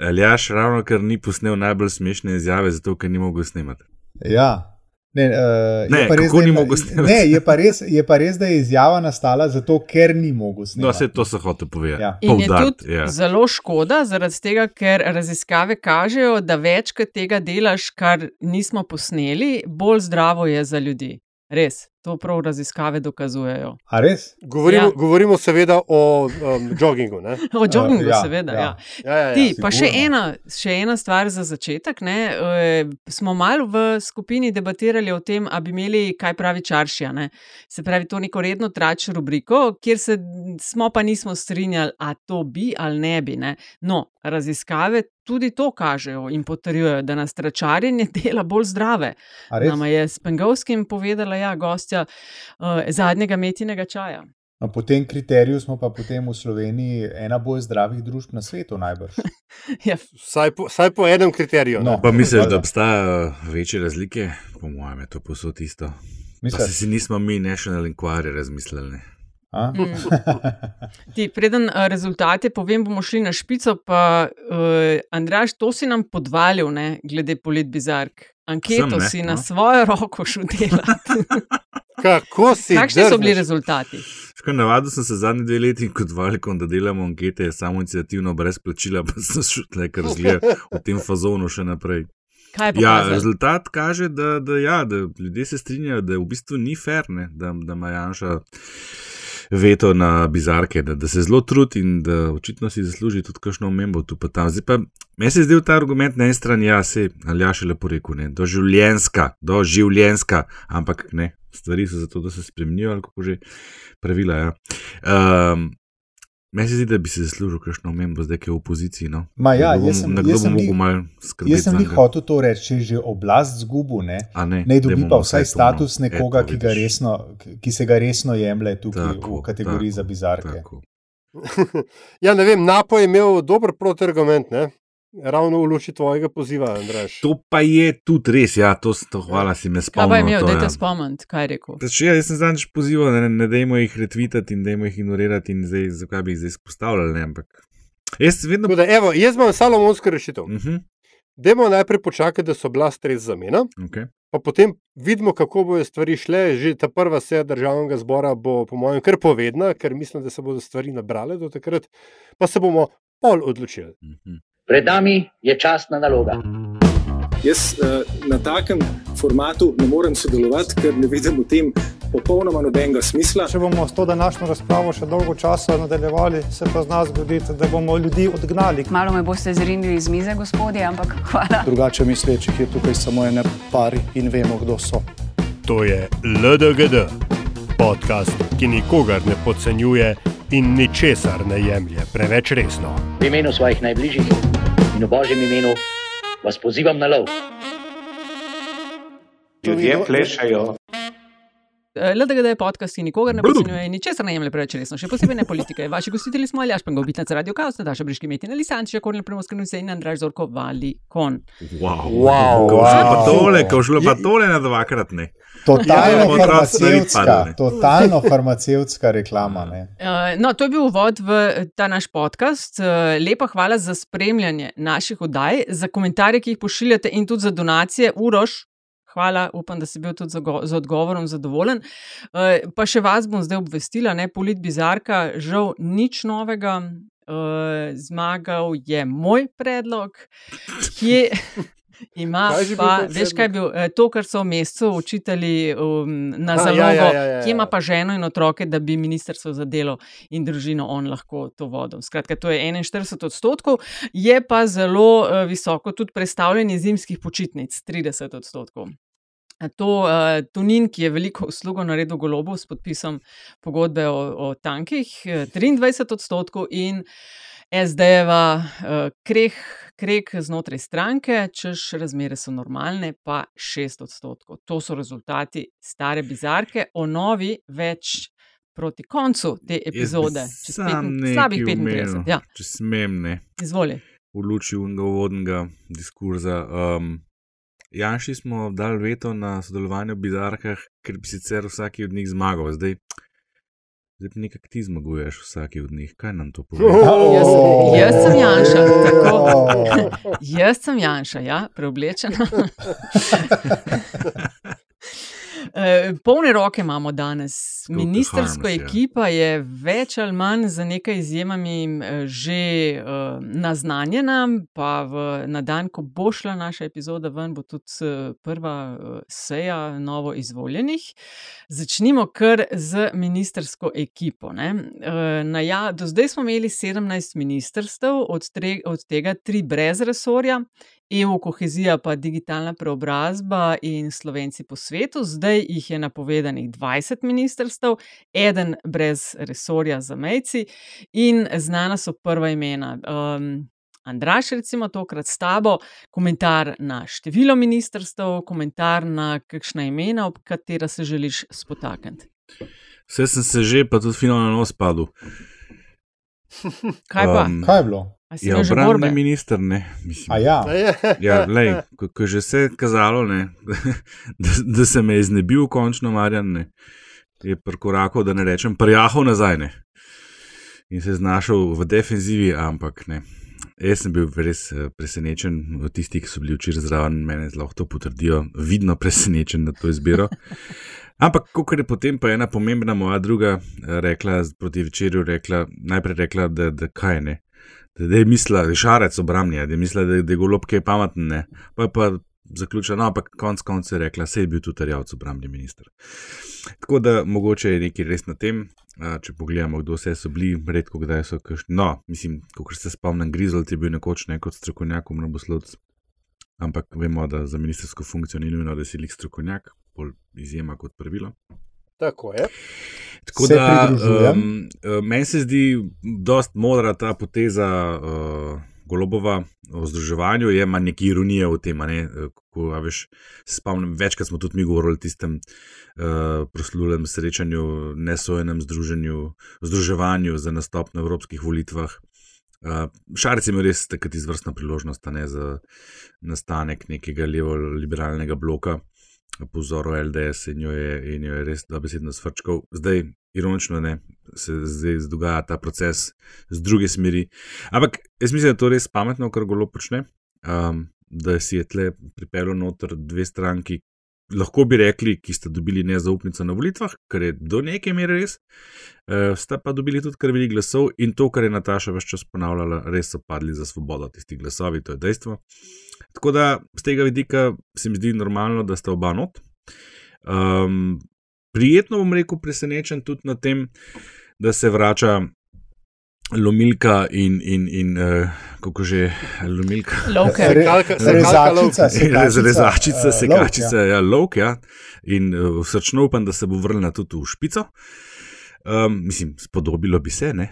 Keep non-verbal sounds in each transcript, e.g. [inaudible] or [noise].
Aljaš ravno kar ni posnel najbolj smešne izjave, zato ker ni mogel snemati. Ja. Ne, uh, Ne, je pa res, da ni je- mogel snemati? Ne, je pa, res, je pa res, da je izjava nastala zato, ker ni mogel No, snemati. vse to so hotel povedati. Ja. In je Poudariti, tudi ja. zelo škoda, zaradi tega, ker raziskave kažejo, da večkrat tega delaš, kar nismo posneli, bolj zdravo je za ljudi. Res, to prav raziskave dokazujejo. A res? Govorimo, Ja. govorimo seveda o um, joggingu. Ne? [laughs] O joggingu, ja, seveda. ja. Ja. Ja, ja, ja. Ti, pa še sigurno. ena, še ena stvar za začetek. Ne, e, smo malo v skupini debatirali o tem, ali bi imeli kaj pravi čaršija. Ne. Se pravi, to neko redno trač rubriko, kjer se smo pa nismo strinjali, a to bi ali ne bi. Ne. No, raziskave tudi to kažejo in potrjujejo, da nas tračarjenje [laughs] dela bolj zdrave. Nama je s Pengovskim povedala ja, gostja uh, zadnjega metinega čaja. No, po tem kriteriju smo pa potem v Sloveniji ena bolj zdravih družb na svetu, najbrž. [laughs] Ja, Vsaj po, vsaj po enem kriteriju. No. No. Pa misliš, da obstajajo večje razlike? Po mojem, je to posod isto. Pa se Misliš? si nismo mi National Inquiry razmislili. Mm. [laughs] Ti, preden uh, rezultate povem, bomo šli na špico. Pa, uh, Andraš, to si nam podvalil, ne, glede polit bizark. Anketo Sem, ne, si na no. svojo roko šel delati. [laughs] Kako si? Kakšni so bili rezultati? Škoda, navadil sem se zadnji dve leti kot valikom, da delamo ankete samo inicijativno, brez plačila, [laughs] pa sem šel nekaj razgled v tem fazonu še naprej. Ja, rezultat kaže, da, da, ja, da ljudje se strinjajo, da v bistvu ni fair, ne, da, da ima Janša veto na bizarke, da, da se zelo trudi in da očitno si zasluži tudi kakšno omembo tu pa tam. Zdaj pa meni se je zdel ta argument na eni strani, ja, se Aljaš je lepo rekel, ne, doživljenska, doživljenska, ampak ne, stvari so zato, da se spremenijo, ali kako že pravila. Ja. Um, Meni se zdi, da bi se zaslužil kakšno omembo, zdaj ki je v opoziciji. No. Ma ja, Nekdo jaz sem- nekdo jaz sem mogel malo skrbeti. Jaz sem jih zanj. hotel to reči, če je že oblast zgubil, ne, ne, naj dobi pa vsaj vsaj to, no. status nekoga, Eto, ki, resno, ki se ga resno jemlje tukaj Tako, v kategoriji tako, za bizarke. Tako. [laughs] ja, ne vem, Napo je imel dober protiargument, ne? Ravno v luči tvojega poziva, Andraš. To pa je tudi res, ja, to, to hvala si me Kaj pa je spomnil. imel, to, dajte ja. spomniti, kaj je rekel. Pač, ja, jaz sem zadnjič pozival, da ne, ne dajmo jih retvitati in dajmo jih ignorirati in zdaj, zakaj bi jih zdaj izpostavljali. Ne, ampak jaz vedno. Da, evo, jaz imam salomonsko rešitev. Uh -huh, Dajmo najprej počakati, da so oblast res zamena, okay. pa potem vidimo, kako bodo stvari šle. Že ta prva seja državnega zbora bo, po mojem, kar povedna, ker mislim, da se bodo stvari nabrale do takrat, pa se bomo pol odločili. uh -huh. Pred nami je časna naloga. Jaz uh, na takem formatu ne morem sodelovati, ker ne vidim v tem popolnoma nobenega smisla. Če bomo s to današnjo razpravo še dolgo časa nadaljevali, se pa z nas zgoditi, da bomo ljudi odgnali. Malo me boste zrinili iz mize, gospodje, ampak hvala. Drugače mislečih je tukaj samo ene pari in vemo, kdo so. To je LDGD, podcast, ki nikogar ne podcenjuje in ničesar ne jemlje preveč resno. V imenu svojih najbližjih in v božjem imenu vas pozivam na lov. Ljudje plešajo. LDGD je podcast, ki nikogar ne podcenjuje in ničesar ne jemlje preveč resno, še posebej ne politike. Vaši gostitelji smo Aljaš Pengo, Bitnac Radio Kaos, Nataša Briški Metin, Lisanci, Kornel Premoskren, vse in Andraž Zorko, Vali, Kon. Wow, Wow, ko šlo pa wow. tole, ko šlo pa tole na dvakrat ne. Totalno Ja, farmacevtska, ne. totalno farmacevtska reklama. Ne. Uh, no, to je bil uvod v ta naš podcast. Uh, lepa hvala za spremljanje naših oddaj, za komentarje, ki jih pošiljate in tudi za donacije. Uroš, hvala, upam, da si bil tudi z odgovorom zadovoljen. Uh, pa še vas bom zdaj obvestila, ne polit bizarka, žal nič novega. Uh, zmagal je moj predlog, ki je. [laughs] Ima Kaj pa, veš, kaj je bil eh, to, kar so v mesecu učitelji um, na ja, zalogo, ja, ja, ja, ki ima ja. pa ženo in otroke, da bi ministrstvo za delo in družino on lahko to vodil. Skratka, to je 41 odstotkov, je pa zelo uh, visoko tudi predstavljanje zimskih počitnic, 30 odstotkov. To uh, Tunin, ki je veliko uslugo naredil golobu s podpisom pogodbe o, o tankih, eh, 23 odstotkov in SD-jeva uh, kreh, krek znotraj stranke, češ razmere so normalne, pa 6 odstotkov. To so rezultati stare bizarke, o novi več proti koncu te epizode, čez peten- slabih nekaj 35. omenil, Ja, Če smem, ne. izvoli. v luči uvodnega diskurza. Um, Janši smo dali veto na sodelovanje v bizarkah, ker bi sicer vsaki od njih zmagal. Zdaj, zdaj pa nekako ti zmaguješ vsaki od njih. Kaj nam to pove? Jaz, jaz sem Janša, tako. [laughs] Jaz sem Janša, ja, preoblečena. [laughs] Eh, Polne roke imamo danes. Tako, Ministerska Harms, ja. ekipa je več ali manj z nekaj izjemami eh, že uh, naznanjena, pa v, na dan, ko bo šla naša epizoda ven, bo tudi eh, prva seja novo izvoljenih. Začnimo kar z ministersko ekipo. Eh, na ja, do zdaj smo imeli 17 ministrstev, od, tre, od tega tri brez resorja. EU, kohezija, pa digitalna preobrazba in slovenci po svetu. Zdaj jih je napovedanih 20 ministrstev, eden brez resorja za mejci in znana so prva imena. Um, Andraš, recimo, tokrat s tabo, komentar na število ministrstev, komentar na kakšna imena, ob katera se želiš spotakniti. Vse sem se že, pa tudi fino na nos padel. Kaj pa? Um, Kaj je bilo? A si Ja, obrambni minister, ne. Mislim, A ja, [laughs] Ja, lej, ko, ko je že vse kazalo, ne, [laughs] da, da se me je znebil, končno Marjan, ne, je prekorakal, da ne rečem, prjahal nazaj ne, in se znašel v defenzivi, ampak ne. Jaz sem bil res eh, presenečen, tisti, ki so bili včeraj zraven mene, lahko to potrdijo, vidno presenečen na to izbiro. Ampak, kot je potem pa ena pomembna moja druga eh, rekla proti večerju, rekla, najprej rekla, da, da kaj ne, da, da je mislila, da je šarec obramni, da je mislila, da, da je golob kaj pameten, ne. Pa je pa zaključila, no, ampak konc koncev je rekla, sej je bil tudi Rjavc obramni minister. Tako da mogoče je nekaj res na tem, če pogledamo, kdo vse so bili, redko kdaj so kakšni. No, mislim, kot se spomnim, Grizold je bil nekoč ne kot strokovnjak, mnoboslovc. Ampak vemo, da za ministersko funkcijo ni nujno, da si lik strokovnjak, bolj izjema kot pravilo. Tako je. Tako Se da um, meni se zdi dost modra ta poteza uh, Golobova o združevanju, je ima nekaj ironije v tem. Ne? Uh, Ko, a veš, spomnim, večkrat smo tudi mi govorili o tistem uh, proslulem srečanju, nesojenem združenju, združevanju za nastop na evropskih volitvah. Uh, Šarec je imel res takrat izvrstna priložnost ne, za nastanek nekega levo-liberalnega bloka po vzoru LDS in jo je, in jo je res dobesedno svrčkal. Zdaj, ironično, ne, se zdaj dogaja ta proces z druge smeri. Ampak jaz mislim, da je to res pametno, kar golo počne. Um, da si je tle pripeljal noter dve stranki, lahko bi rekli, ki sta dobili nezaupnico na volitvah, kar je do neke mere res, uh, sta pa dobili tudi kar veliko glasov in to, kar je Nataša več čas ponavljala, res so padli za svobodo tisti glasovi, to je dejstvo. Tako da z tega vidika se mi zdi normalno, da sta oba not. Um, prijetno bom rekel, presenečen tudi na tem, da se vrača lomilka in, in, in uh, kako že lomilka. Rezačica, sekačica, sekačica, ja, lovk, ja. In uh, srčno upam, da se bo vrnila tudi v špico. Um, mislim, spodobilo bi se, ne.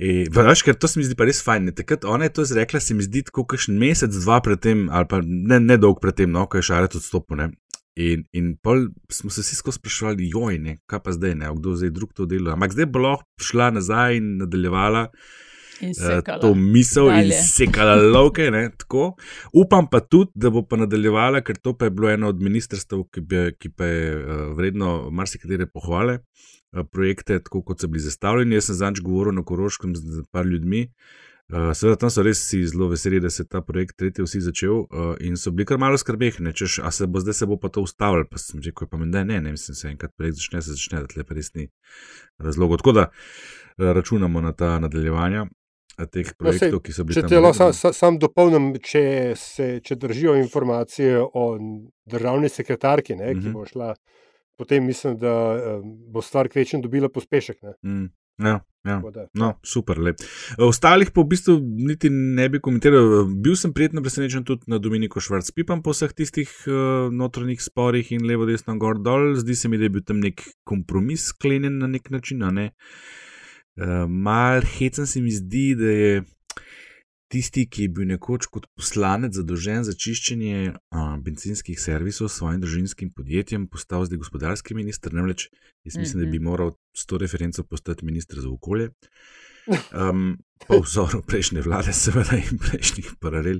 E, veš, ker to se mi zdi pa res fajn. Ne? Takrat ona je to izrekla, se mi zdi tako kakšen mesec, dva predtem, ali pa ne, ne dolg predtem, no, ko je šaret odstopil. Ne? In, in pol smo se vsi skozi sprašvali, joj, ne, kaj pa zdaj, ne, kdo zdaj drug to dela. Ampak zdaj bo lahko šla nazaj in nadaljevala In eh, sekala. to misel in dalje. sekala lovke. Ne, tako. Upam pa tudi, da bo pa nadaljevala, ker to pa je bilo eno od ministrstev, ki, bi, ki pa je eh, vredno marsikatere pohvale. eh, Projekte, tako kot so bili zastavljeni. Jaz sem zadnjič govoril na Koroškem z par ljudmi. Uh, seveda, tam so res vsi zelo veseli, da se je ta projekt tretji vsi začel uh, in so bili kar malo skrbehni, češ, a se bo zdaj se bo pa to ustavilo. Pa sem rekel, pa meni, da ne, ne, mislim, se enkrat projekt začne, se začne, da tle pa res ni razlogov. Tako da uh, računamo na ta nadaljevanja eh, teh projektov, ki so bili Če te lahko navedeni. sam, sam dopolnim, če, se, če držijo informacije o državni sekretarki, ne, ki Mhm. bo šla, potem mislim, da bo stvar kvečem dobila pospešek. Ne, Mm, ja, ja. No, super, lep. Ostalih pa v bistvu niti ne bi komentiral. Bil sem prijetno presenečen tudi na Dominiko Švarc-Pipam po vseh tistih uh, notranjih sporih in levo, desno, gor, dol. Zdi se mi, da je bil tam nek kompromis sklenjen na nek način. ne. Uh, mal hecen se mi zdi, da je tisti, ki je bil nekoč kot poslanec zadolžen za čiščenje uh, benzinskih servisov s svojim družinskim podjetjem, postal zdaj gospodarski minister. Namreč jaz mislim, da bi moral s to referenco postati ministr za okolje. Um, po vzoru prejšnje vlade, seveda, in prejšnjih paralel.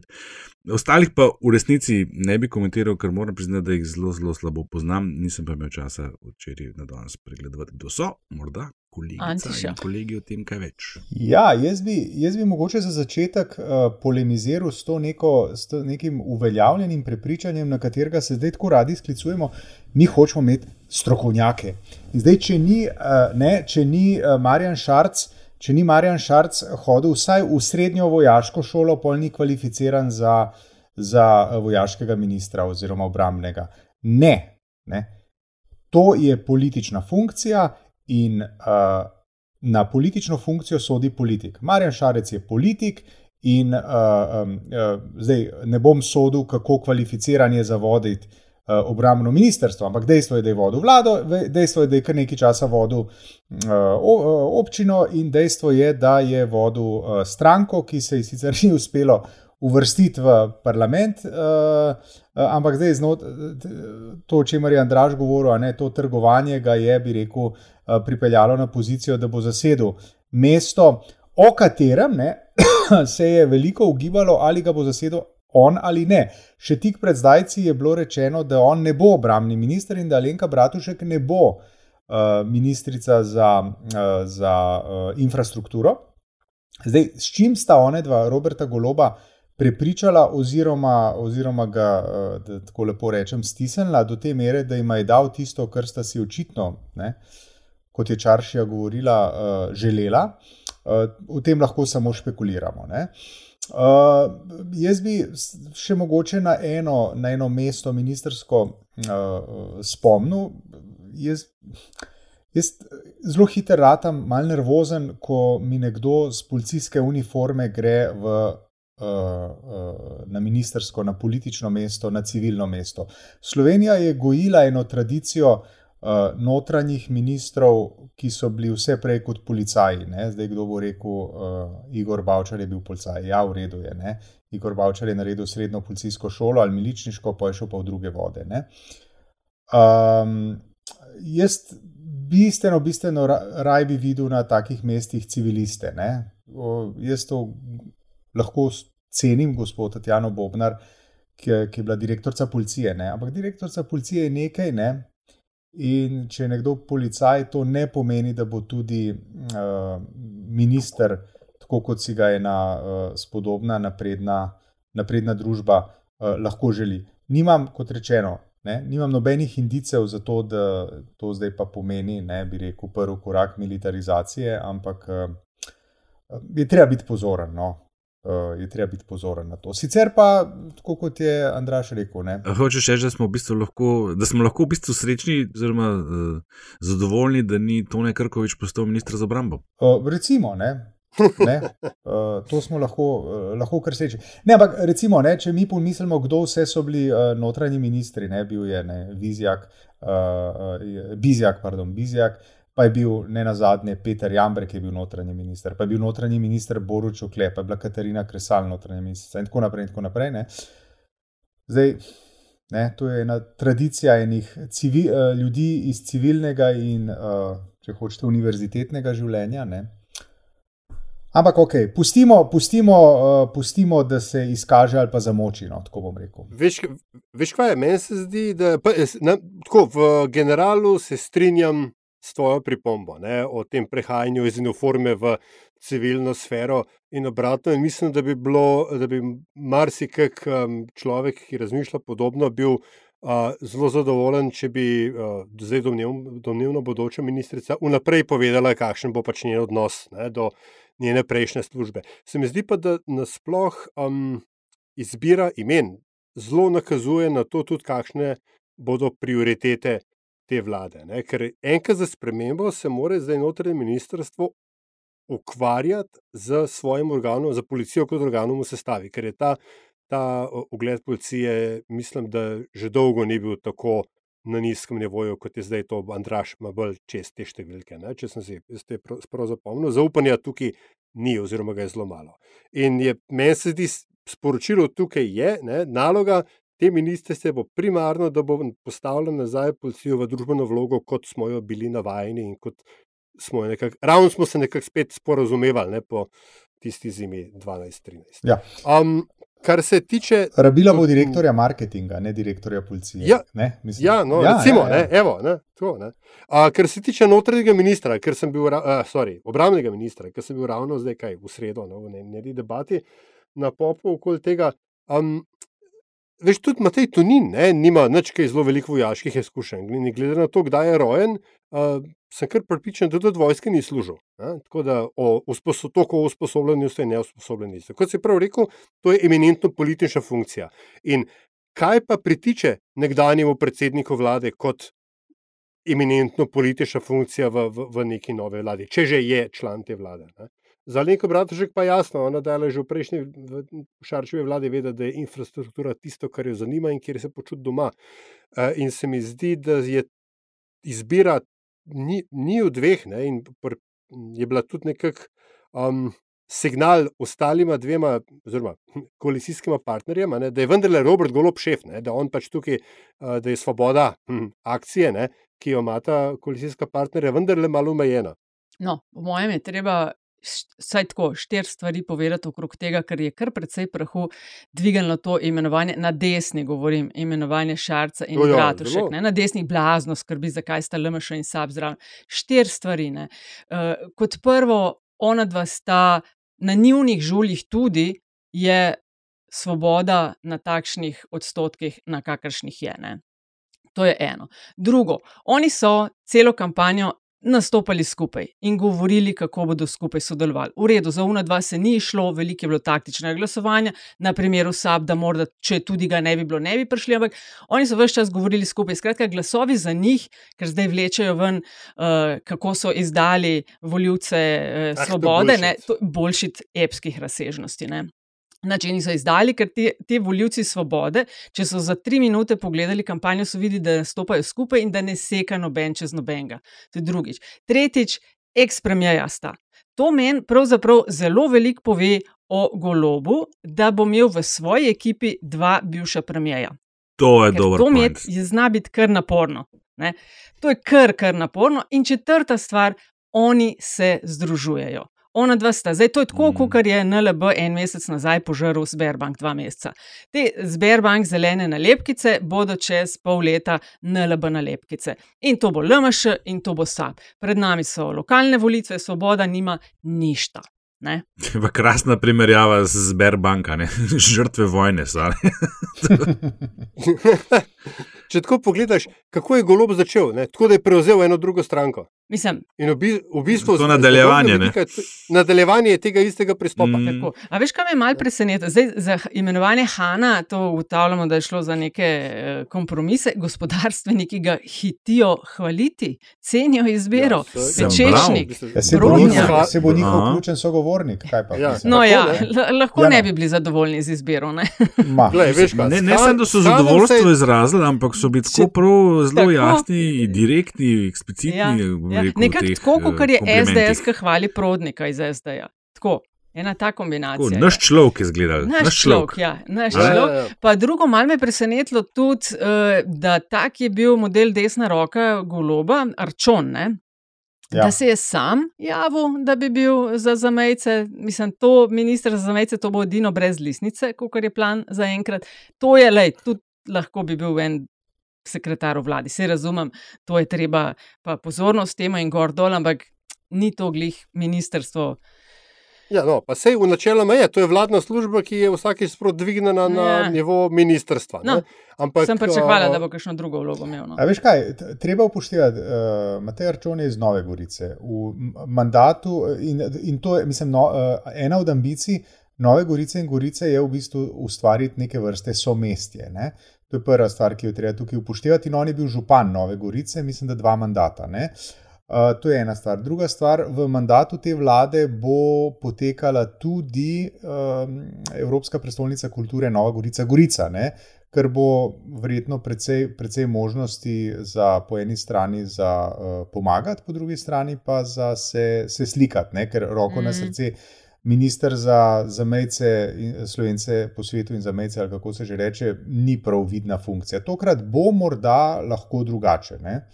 Ostalih pa v resnici ne bi komentiral, ker moram priznati, da jih zelo, zelo slabo poznam. Nisem pa imel časa včeraj na danes pregledati, kdo so, morda kolegica Antiša. in kolegi o tem kaj več. Ja, jaz bi, jaz bi mogoče za začetek uh, polemiziral s, to neko, s to nekim uveljavljenim prepričanjem, na katerega se zdaj tako radi sklicujemo. Mi hočemo imeti strokovnjake. In zdaj, če ni, uh, ne, če ni uh, Marjan Šarc. Če ni Marjan Šarc hodil vsaj v srednjo vojaško šolo, pol ni kvalificiran za, za vojaškega ministra oziroma obrambnega. Ne, ne. To je politična funkcija in uh, na politično funkcijo sodi politik. Marjan Šarec je politik in uh, um, uh, zdaj ne bom sodil, kako kvalificiran je za voditi uh, obrambno ministrstvo, ampak dejstvo je, da je vodil vlado, dejstvo je, da je kar nekaj časa vodil uh, občino in dejstvo je, da je vodil uh, stranko, ki se ji sicer ni uspelo uvrstiti v parlament, uh, ampak zdaj znot, to, o čemer je Andraž govoril, ne to trgovanje ga je, bi rekel, uh, pripeljalo na pozicijo, da bo zasedel mesto, o katerem ne, [clears throat] se je veliko ugibalo, ali ga bo zasedel on ali ne. Še tik pred zdajci je bilo rečeno, da on ne bo obramni minister in da Alenka Bratušek ne bo uh, ministrica za, uh, za uh, infrastrukturo. Zdaj, s čim sta one dva, Roberta Goloba, prepričala, oziroma, oziroma ga, da tako lepo rečem, stisnila do te mere, da jim je dal tisto, kar sta si očitno, ne, kot je Čaršija govorila, uh, želela. Uh, o tem lahko samo špekuliramo. Ne. Uh, jaz bi še mogoče na eno, na eno mesto ministersko uh, spomnil. Jaz, jaz zelo hitro ratam, mal nervozen, ko mi nekdo z policijske uniforme gre v, na ministersko, na politično mesto, na civilno mesto. Slovenija je gojila eno tradicijo uh, notranjih ministrov, ki so bili vse prej kot policaji. Ne? Zdaj, kdo bo rekel, uh, Igor Bavčar je bil policaj. Ja, v redu je. Ne? Igor Bavčar je naredil srednjo policijsko šolo ali miličniško, pa je šel pa v druge vode. Um, jaz bistveno, bistveno ra- raj bi videl na takih mestih civiliste. O, jaz to lahko cenim, gospod Tatjano Bobnar, ki ki je bila direktorica policije. Ne? Ampak direktorica policije je nekaj, ne? in če je nekdo policaj, to ne pomeni, da bo tudi uh, minister, tako kot si ga ena uh, spodobna, napredna, napredna družba uh, lahko želi. Nimam, kot rečeno, ne, nimam nobenih indicev za to, da to zdaj pa pomeni, ne bi rekel, prvi korak militarizacije, ampak uh, je treba biti pozoren. No. Uh, je treba biti pozoren na to. Sicer pa, tako kot je Andraš rekel, ne, Hočeš reči, da smo, v bistvu lahko, da smo lahko v bistvu srečni, oziroma uh, zadovoljni, da ni Tone Krkovič postal ministr za obrambo. Uh, recimo, ne. ne, uh, [laughs] to smo lahko, uh, lahko kar seči. Ne, ampak recimo, ne, če mi pomislimo, kdo vse so bili uh, notranji ministri, ne, bil je ne, Vizjak, uh, uh, Bizjak, pardon, Bizjak, pa je bil ne na zadnje Peter Jambrek, ki je bil notranji minister, pa je bil notranji minister Boruč Okle, pa je bila Katarina Kresal notranji minister in tako naprej. In tako naprej ne. Zdaj, ne, to je ena tradicija enih civi, uh, ljudi iz civilnega in, uh, če hočete, univerzitetnega življenja. Ne. Ampak, ok, pustimo, pustimo, uh, pustimo, da se izkaže ali pa zamoči. No, tako bom rekel. Veš, veš kaj? Meni se zdi, da pa, na, tako, v generalu se strinjam s tvojo pripombo ne, o tem prehajanju iz uniforme v civilno sfero in obratno. In mislim, da bi bilo, da bi marsikak um, človek, ki razmišlja podobno, bil uh, zelo zadovoljen, če bi uh, zdaj domnev, domnevno bodoča ministrica vnaprej povedala, kakšen bo pač njen odnos ne, do njene prejšnje službe. Se mi zdi pa, da nasploh um, izbira imen zelo nakazuje na to, tudi kakšne bodo prioritete te vlade. Ne? Ker enkrat za spremembo se mora zdaj notranje ministrstvo ukvarjati z svojim organom, za policijo kot organom v sestavi, ker je ta, ta ugled policije, mislim, da že dolgo ni bil tako na nizkem nivoju, kot je zdaj to Andraš, ima bolj čez te številke. Ne? Če sem si te prav zapomnil, zaupanja tukaj ni, oziroma ga je zelo malo. In je, meni se zdi sporočilo tukaj je, ne, naloga te ministrice bo primarno, da bo postavila nazaj policijo v družbeno vlogo, kot smo jo bili navajeni in kot smo jo nekako, ravno smo se nekako spet sporazumevali ne, po tisti zimi 12-13. Ja. Um, kar se tiče. Rabila bo direktorja marketinga, ne direktorja policije. Ja, ne, mislim, ja, no, ja recimo, ja, ja. Ne, evo, ne, tako, ne. A, kar se tiče notranjega ministra, ker sem bil, uh, sorry, obramnega ministra, ker sem bil ravno zdaj kaj v sredo, no, v neki debati na popu okoli tega. Um, Veš, tudi Matej Tunin nima nič kaj zelo velikih vojaških izkušenj. Glede na to, kdaj je rojen, uh, sem kar pripričan, da tudi vojske ni služil. Ne. Tako da o toliko usposobljenosti in neusposobljenosti. Kot si prav rekel, to je eminentno politična funkcija. In kaj pa pritiče nekdanjemu predsedniku vlade kot eminentno politična funkcija v, v, v neki nove vladi, če že je član te vlade? Ne. Za neko bratožek pa jasno, ona da je že v prejšnji Šarčevi vladi vedela, da je infrastruktura tisto, kar jo zanima in kjer se počuti doma. Uh, in se mi zdi, da je izbira ni, ni v dveh, ne, in pr, je bila tudi nekak um, signal ostalima dvema, oziroma [laughs] koalicijskima partnerjema, ne, da je vendarle Robert Golop šef, ne, da on pač tukaj, uh, da je svoboda hm, akcije, ne, ki jo ima ta koalicijska partnerja, vendarle malo omejena. No, v mojem je treba vsaj tako štiri stvari povedati okrog tega, ker je kar precej prahu dvignilo to imenovanje na desni, govorim, imenovanje Šarca in ja, Bratušek. zelo. Ne, na desni blazno skrbi, zakaj sta LMŠ in SAB zraven. Štiri stvari. ne. Eh, kot prvo, ona dva sta na njihovih žuljih tudi, je svoboda na takšnih odstotkih, na kakršnih je. Ne. To je eno. Drugo, oni so celo kampanjo nastopali skupaj in govorili, kako bodo skupaj sodelovali. V redu, za UNA 2 se ni išlo, veliko je bilo taktičnega glasovanja, na primeru SAB, da morda, če tudi ga ne bi bilo, ne bi prišli, ampak oni so vse čas govorili skupaj. Skratka, glasovi za njih, ker zdaj vlečejo ven, uh, kako so izdali voljivce uh, je svobode, ne, bullshit. to je boljšit epskih razsežnosti. Ne. Načini so izdali, ker ti, ti voljivci svobode, če so za tri minute pogledali kampanjo, so videli, da stopajo skupaj in da ne seka noben čez nobenega. To je drugič. Tretjič, ekspremjeja sta. To meni pravzaprav zelo veliko pove o golobu, da bo imel v svoji ekipi dva bivša premijeja. To je Ker dober to med je zna biti kar naporno. Ne? To je kar, kar naporno. In četrta stvar, oni se združujejo. Ona dva sta. Zdaj, to je tako, Mm. kot je NLB en mesec nazaj požrl Sberbank dva meseca. Te Sberbank zelene nalepkice bodo čez pol leta NLB nalepkice. In to bo LMŠ in to bo SAP. Pred nami so lokalne volitve, svoboda nima ništa. Ne? [laughs] Pa krasna primerjava z Sberbanka, ne? [laughs] žrtve vojne. So. [laughs] Če tako pogledaš, kako je golob začel, ne? tako da je prevzel eno drugo stranko. Mislim, In v, bi, v bistvu To nadaljevanje, vidika je to- Nadaljevanje tega istega pristopa. Mm. Mm. Tako. A veš, kaj me malo preseneča? Zdaj, za imenovanje Hana, to ugotavljamo, da je šlo za neke eh, kompromise. Gospodarstveniki ga hitijo hvaliti, cenijo izbiro. Ja, bral. Ja, se bo njihov, se bo njihov ključen sogovornik. Pa, Ja. mislim. No, Tako, ja, ne? lahko Ja, ne no. bi bili zadovoljni z izbiro. Ne? Glej, veš kaj, Ne, ne samo, da so zadovoljstvo je- izrazili, ampak so bili tako prav zelo tako. jasni, direktni, eksplicitni. Ja, ja. rekel, Nekako teh, tako, kot eh, je komplimentih. SDS, ki hvali prodnika iz SD-ja. Tako, ena ta kombinacija. Tako, je. Naš človek je zgledal. Naš človek, ja, naš A? Človek. ja, ja. Pa drugo, malo me je presenetilo tudi, eh, da tak je bil model desna roka Goloba, Arčon. Ne? Ja. Da se je sam javil, da bi bil za zamejce, mislim, to ministr za zamejce, to bo edino brez lisnice, kot je plan za enkrat. To je, lej, tudi lahko bi bil en sekretar v vladi, se razumem, to je treba pa pozornost temu in gor dol, ampak ni to glih ministrstvo. Ja, no, pa sej v načeloma je, to je vladna služba, ki je vsakeč dvignjena na Ja. nivo ministrstva. No, ne. Ampak, Sem pričakovala, a, da bo kakšno drugo vlogo imel. No. A veš kaj, treba upoštevati, uh, Matej Arčon je iz Nove Gorice. V mandatu eh, in, in to je, mislim, no, uh, ena od ambicij Nove Gorice in Gorice je v bistvu ustvariti neke vrste somestje. Ne? To je prva stvar, ki jo treba tukaj upoštevati. In on je bil župan Nove Gorice, mislim, da dva mandata. Ne? Uh, to je ena stvar. Druga stvar, v mandatu te vlade bo potekala tudi um, Evropska prestolnica kulture Nova Gorica, Gorica, ne? ker bo verjetno precej, precej možnosti za po eni strani za uh, pomagati, po drugi strani pa za se, se slikati, ne? ker roko mm. na Mhm. srce. Ministr za zamejce, in- slovence po svetu in zamejce, ali kako se že reče, ni prav vidna funkcija. Tokrat bo morda lahko drugače. Ne?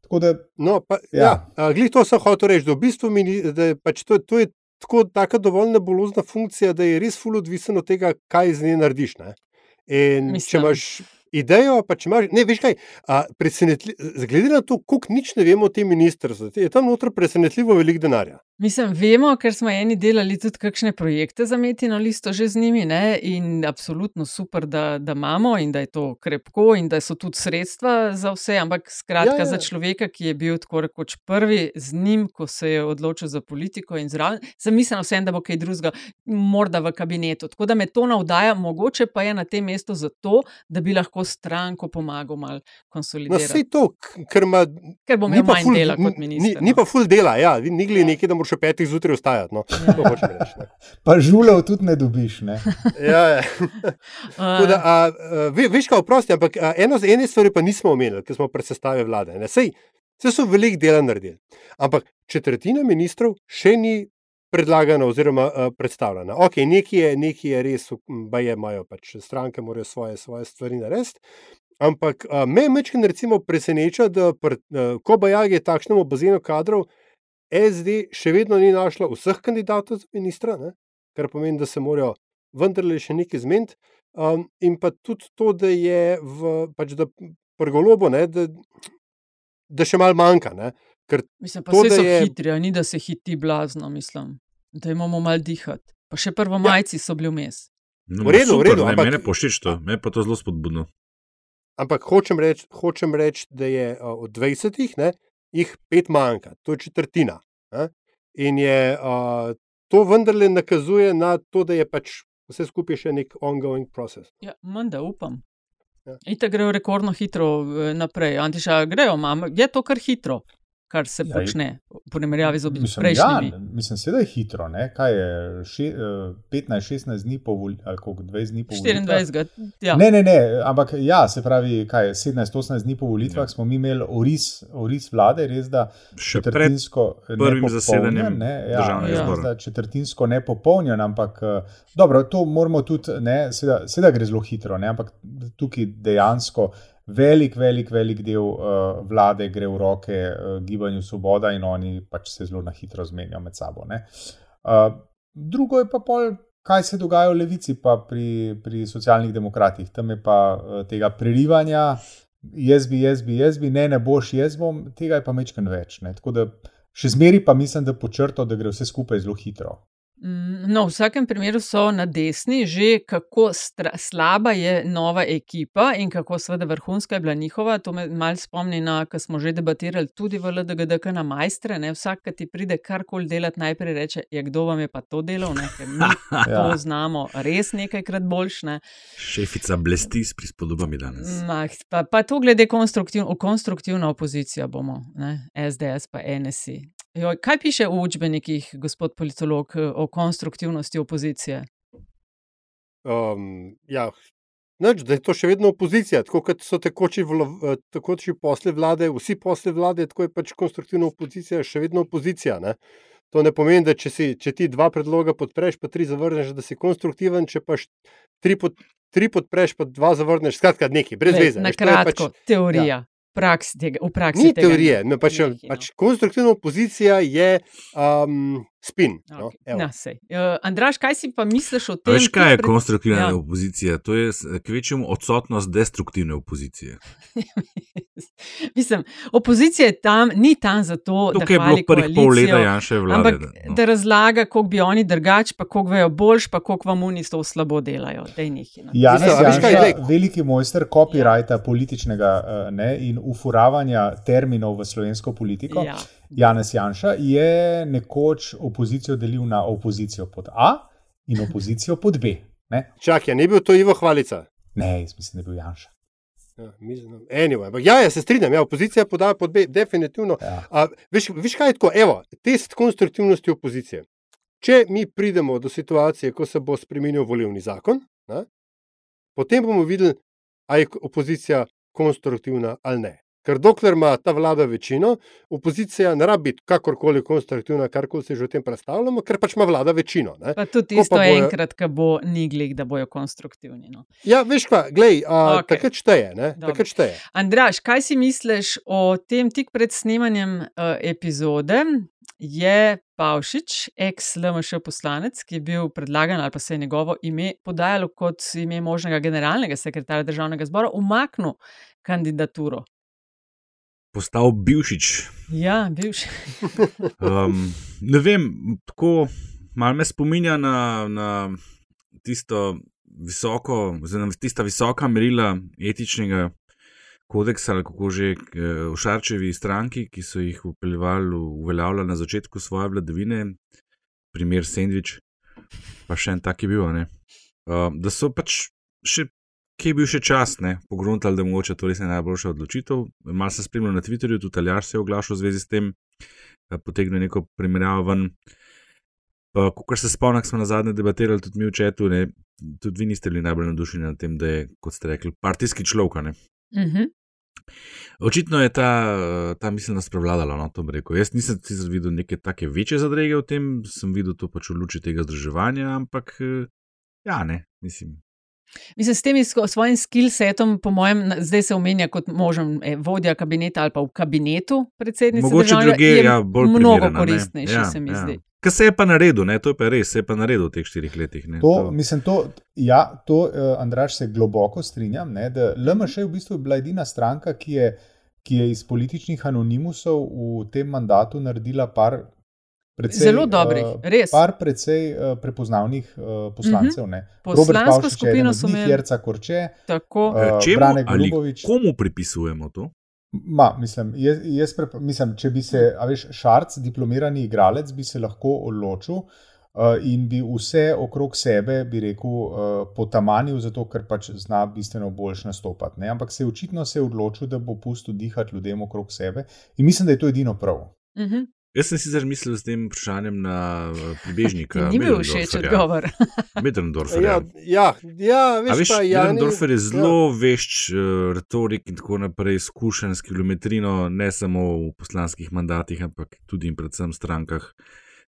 Tako da No, pa, Ja. ja. glih to sem hotel reči, da, v bistvu mini, da je pač to, to je tako, taka dovolj nebulozna funkcija, da je res ful odvisen od tega, kaj z nje narediš. Ne? In Mislim. če imaš idejo, pa če imaš, ne veš kaj, a, presenetlji- glede na to, koliko nič ne vemo o tem ministrstvu, je tam noter presenetljivo veliko denarja. Mislim, vemo, ker smo eni delali tudi kakšne projekte za metino listo že z njimi ne? in absolutno super, da, da imamo in da je to krepko in da so tudi sredstva za vse, ampak skratka Ja, ja. za človeka, ki je bil tako rekoč prvi z njim, ko se je odločil za politiko in zraven, sem mislila vsem, da bo kaj drugega, morda v kabinetu. Tako da me to navdaja, mogoče pa je na tem mestu zato, da bi lahko stranko pomagal malo No, konsolidirati. vse to, ker ima. Ker bom ni imel manj ful- dela kot ni- minister. Ni, ni no. pa full dela, ja, ni gli Ja. nekaj, da moraš še petih zjutraj vstajati. No. To hočem reči. Ne. Pa žulev tudi ne dobiš. Ne? [laughs] Ja, ja. Da, a, a, ve, veš, kaj oprosti, ampak a, eno z ene stvari pa nismo omenili, ker smo pred sestave vlade. ne. Sej, sej so veliko dela naredili. Ampak četrtina ministrov še ni predlagana oziroma a, predstavljena. Ok, nekaj je, nekaj je res, pa je, imajo pač stranke, morajo svoje, svoje stvari narediti. Ampak a, me mečkin recimo preseneča, da pr, a, ko Bajag je takšnemu bazenu kadrov, SD še vedno ni našla vseh kandidatov za ministra, ne? kar pomeni, da se morajo vendarle še nekaj zmeniti. Um, in pa tudi to, da je v, pač da prgolobo, ne, da, da še malo manjka. Ne, ker Mislim, pa to, so je- hitri, a ni da se hiti blazno, mislim, da imamo mal dihati. Pa še prvo majci so bili vmes. No, V redu, v super, redu, ne, ampak- Mene pošič to, me pa to zelo spodbudno. Ampak hočem reči, hočem reč, da je uh, od 20, ne, jih pet manjka, to je četrtina. Ne? In je, uh, to vendarle nakazuje na to, da je pač vse skupaj še nek ongoing process. Ja, Menda upam. Ja. Ite grejo rekordno hitro eh, naprej. Antiša, grejo, mam, je to kar hitro, kar se Ja, ja, počne v primerjavi z Mislim, ja, prejšnjimi. mislim, seveda je hitro. Ne? Kaj je še, eh, 15-16 dni po volitvah, ali koliko 20 dni po volitvah? 24. Ja. Ne, ne, ne, ampak ja, se pravi, kaj je 17-18 dni po volitvah, Ja. smo mi imeli oris, oris vlade, res da Še pred četrtinsko prvim zasedanjem ne, ja, državnega res zbora. da četrtinsko nepopolnjen, ampak eh, dobro, to moramo tudi, ne, seveda, seveda gre zelo hitro, ne, ampak tukaj dejansko velik, velik, velik del uh, vlade gre v roke uh, gibanju Svoboda in oni pač se zelo na hitro zmenijo med sabo. ne. Uh, drugo je pa pol. Kaj se dogaja v levici, pa pri, pri socialnih demokratih, tam je pa uh, tega prerivanja, jaz bi, jaz bi, jaz bi, ne, ne boš, jaz bom, tega je pa mečken več. Ne? Tako da še zmeri pa mislim, da počrto, da gre vse skupaj zelo hitro. Mm, No, v vsakem primeru so na desni že, kako slaba je nova ekipa in kako seveda vrhunska je bila njihova. To me malo spomni na, kar smo že debatirali tudi v LDGDK na majstre. Ne? Vsak, ki ti pride karkoli delati, najprej reče: ja, Kdo vam je pa to delal? Ne? Ker mi [laughs] to Ja. znamo res nekajkrat boljš. Ne? Šefica blesti s prispodobami danes. Mah, pa, pa to glede konstruktiv, konstruktivna opozicija bomo, ne? SDS pa NSI. Joj, kaj piše v učbenikih, gospod politolog, o konstruktivnosti opozicije? Um, ja, Nič, da je to še vedno opozicija, tako kot so tekoči, vlo, eh, tekoči posle vlade, vsi posle vlade, tako je pač konstruktivna opozicija še vedno opozicija. Ne? To ne pomeni, da če, si, če ti dva predloga podpreš, pa tri zavrneš, da si konstruktiven, če pa tri, pod, tri podpreš, pa dva zavrneš, skratka, nekaj, brez Glej, veze. Na veš, kratko, pač, teorija. Ja. Praks tega, v praksi Ni tega teorije, ni. no, pač, no. pač konstruktivna opozicija je um, spin. No, Okay. sej. Uh, Andraš, kaj si pa misliš o tem? Veš, kaj je pred- konstruktivna Ja. ja. opozicija? To je s- kvečjemu odsotnost destruktivne opozicije. [laughs] Mislim, opozicija je tam, ni tam zato, da Tukaj je bilo hvali prvih pol leta Janševe vlade. Ampak da- da, no. da razlaga, kako bi oni drugač, pa kako vejo boljš, pa kako vam oni to slabo delajo. No. Janez Mislim, a veš kaj, Janša, glej. veliki mojster copyrighta političnega eh, ne, in ufuravanja terminov v slovensko politiko. Ja. Janez Janša je nekoč opozicijo delil na opozicijo pod A in opozicijo pod B. Ne, Čakaj, ni bil to Ivo Hvalica. ne jaz mislim, da je bil Janša. Ja, anyway, ja, ja, se strinjam, ja, opozicija podaja pod B, definitivno. Ja. A, veš, veš, kaj je tako? Evo, test konstruktivnosti opozicije. Če mi pridemo do situacije, ko se bo spremenil volivni zakon, ne, potem bomo videli, ali je opozicija konstruktivna ali ne. Ker dokler ima ta vlada večino, opozicija ne rabi biti kakorkoli konstruktivna, karkoli se že o tem predstavljamo, ker pač ima vlada večino. Ne. Pa tudi tisto pa bojo- enkrat, ko bo niglih, da bojo konstruktivni. No. Ja, veš kaj, glej, a, Okej. okay. takrat šteje, šteje. Andraš, kaj si misliš o tem tik pred snemanjem uh, epizode? Je Pavšič, ex-LMŠ poslanec, ki je bil predlagan ali pa se je njegovo ime podajalo kot ime možnega generalnega sekretarja državnega zbora, umaknil kandidaturo. Postal bivšič. Ja, bivši. [laughs] Um, ne vem, tako malo me spominja na, na tisto visoko, oziroma tista visoka merila etičnega kodeksa, ali kako že eh, v Šarčevi stranki, ki so jih upeljali, uveljavljali na začetku svoje vladavine, primer Sandvič, pa še en tak je bil. Uh, da so pač še. Kje je bil še čas, ne, pogruntali, da mogoče to res najboljša odločitev. Mal sem spremljal na Twitterju, tudi Aljaš se je oglašal v zvezi s tem, potegnil neko primerjavo ven. Ko se spomnim, smo na zadnje debatirali tudi mi v četu, ne, tudi vi niste bili najbolj navdušeni nad tem, da je, kot ste rekli, partijski človek. Uh -huh. Očitno je ta, ta miselnost prevladala. No, Jaz nisem videl neke take večje zadrege v tem, sem videl to pač v luči tega združevanja, ampak ja, ne, mislim. Mislim, s tem svojim skillsetom, po mojem, zdaj se omenja kot možen eh, vodja kabineta ali pa v kabinetu predsednika. Mogoče druge, ja, bolj mnogo koristnejši, ja, se mi ja. zdi. Kaj se je pa naredil, ne? to je pa res, se je pa naredil v teh štirih letih. To, to. Mislim, to, ja, to, uh, Andraš, se globoko strinjam. Ne, da LMŠ je v bistvu bila edina stranka, ki je, ki je iz političnih anonimusov v tem mandatu naredila par. Precej, Zelo dobrih, uh, res. Par precej uh, prepoznavnih uh, poslancev. Uh -huh. Poslansko skupino so imeli Jerca Korče, tako uh, Brane Grubovič. Komu pripisujemo to? Ma, mislim, jaz, jaz prep, mislim, če bi se, a veš, šarc, diplomirani igralec, bi se lahko odločil uh, in bi vse okrog sebe, bi rekel, uh, potamanil, zato ker pač zna bistveno boljš nastopati. Ne? Ampak se je očitno se odločil, da bo pustil dihati ljudem okrog sebe in mislim, da je to edino prav. Uh mhm. -huh. Jaz sem sicer mislil s tem vprašanjem na pribežnika. Ni bil všeč odgovor. [laughs] Medrendorfer. Ja, ja, ja veš, Medrendorfer je zelo ja. vešč uh, retorik in tako naprej, izkušen s kilometrino, ne samo v poslanskih mandatih, ampak tudi in predvsem v strankah.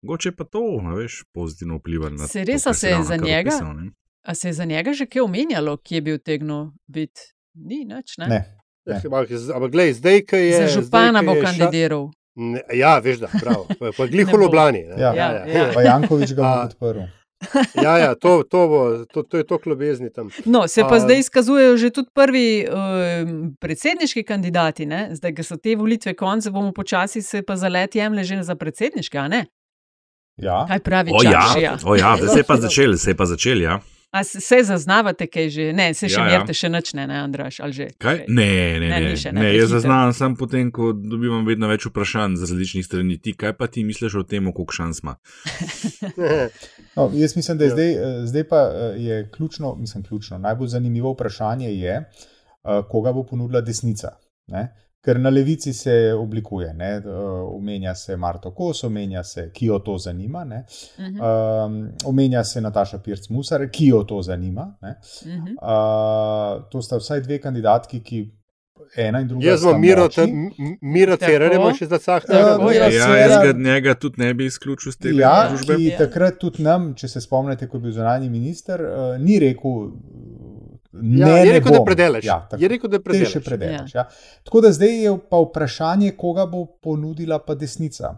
Goče pa to, veš, pozitivno vpliva na to. Se res, a se je za njega? Opisal, a se je za njega že kaj omenjalo, ki je bil tegno biti? Ni nič, ne? ne. Ampak, glej, zdaj, ki je. Za župana bo kandidiral. Ne, ja, veš, da je to. Pa gliho Ljubljani. Ja, ja, ja. ja. Pa Jankovič ga bo podprl. Ja, ja to, to, bo, to, to je to ljubezni tam. No, se pa A, zdaj izkazujejo že tudi prvi uh, predsedniški kandidati. Ne? Zdaj, ko so te volitve konce, bomo počasi se pa zalet jemle že za predsedniške. Ja. Kaj pravi? O, ja. O, ja, se je pa [laughs] začel, se je pa začel. Ja. A se zaznavate, kaj že? Ne, se še ja, merite, ja. še noč ne, ne, Andraš, ali že? Kaj? Ne, ne, ne. ne, še, ne, ne jaz zaznavam samo potem, ko dobivam vedno več vprašanj z različnih strani. Ti, kaj pa ti misliš o tem, koliko šans ima? [laughs] no, jaz mislim, da je ja. zdaj, eh, zdaj pa eh, je ključno, mislim, ključno. Najbolj zanimivo vprašanje je, eh, koga bo ponudila desnica. Ne? Ker na levici se oblikuje. Ne? Omenja se Marto Kos, omenja se, ki jo to zanima. Uh -huh. um, omenja se Nataša Pirc Musar, ki jo to zanima. Uh -huh. uh, to sta vsaj dve kandidatki, ki. Ena in druga. Jaz sem Miro Cerar, ima še za vsak dan. Ja, jaz ga njega tudi ne bi izključil z tega. Ja, ki takrat tudi nam, če se spomnite, ko je bil zunanji minister, uh, ni rekel, Ne, ja, je, rekel, ne predelaš, ja, tako, je rekel, da predelaš. Še predelaš ja. Ja. Tako da zdaj je pa vprašanje, koga bo ponudila pa desnica.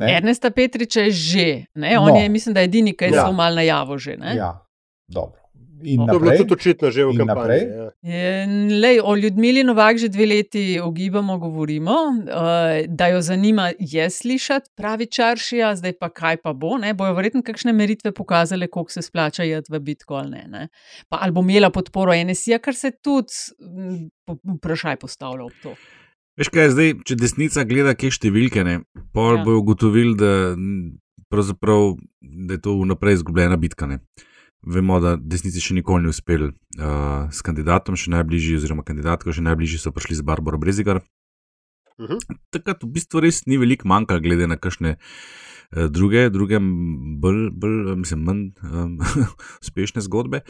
Ne? Ernesta Petriča je že, ne? on no. je, mislim, da je edini, ki je ja. mal najavo že. Ne? Ja, dobro. In to je bilo tudi očitno že v kampanji. Ja. Lej, o Ljudmili Novak že dve leti ogibamo, govorimo, uh, da jo zanima je slišati pravi čaršija, zdaj pa kaj pa bo. Ne? Bojo verjetno kakšne meritve pokazale, koliko se splača jeti v bitko ali ne. ne? Pa ali bo imela podporo NSA, kar se tudi vprašaj postavlja ob to. Veš kaj je zdaj, če desnica gleda, kje številke, ne, pol ja. bo ugotovil, da, da je to vnaprej izgubljena bitka. Ne. Vemo, da desnici še nikoli ni uspel uh, s kandidatom, še najbližji, oziroma kandidatko, še najbližji so prišli z Barbaro Brezigar. Uh mhm. -huh. Takrat v bistvu res ni veliko manjka, glede na kakšne uh, druge, druge bolj, bolj mislim, manj um, [laughs] uspešne zgodbe.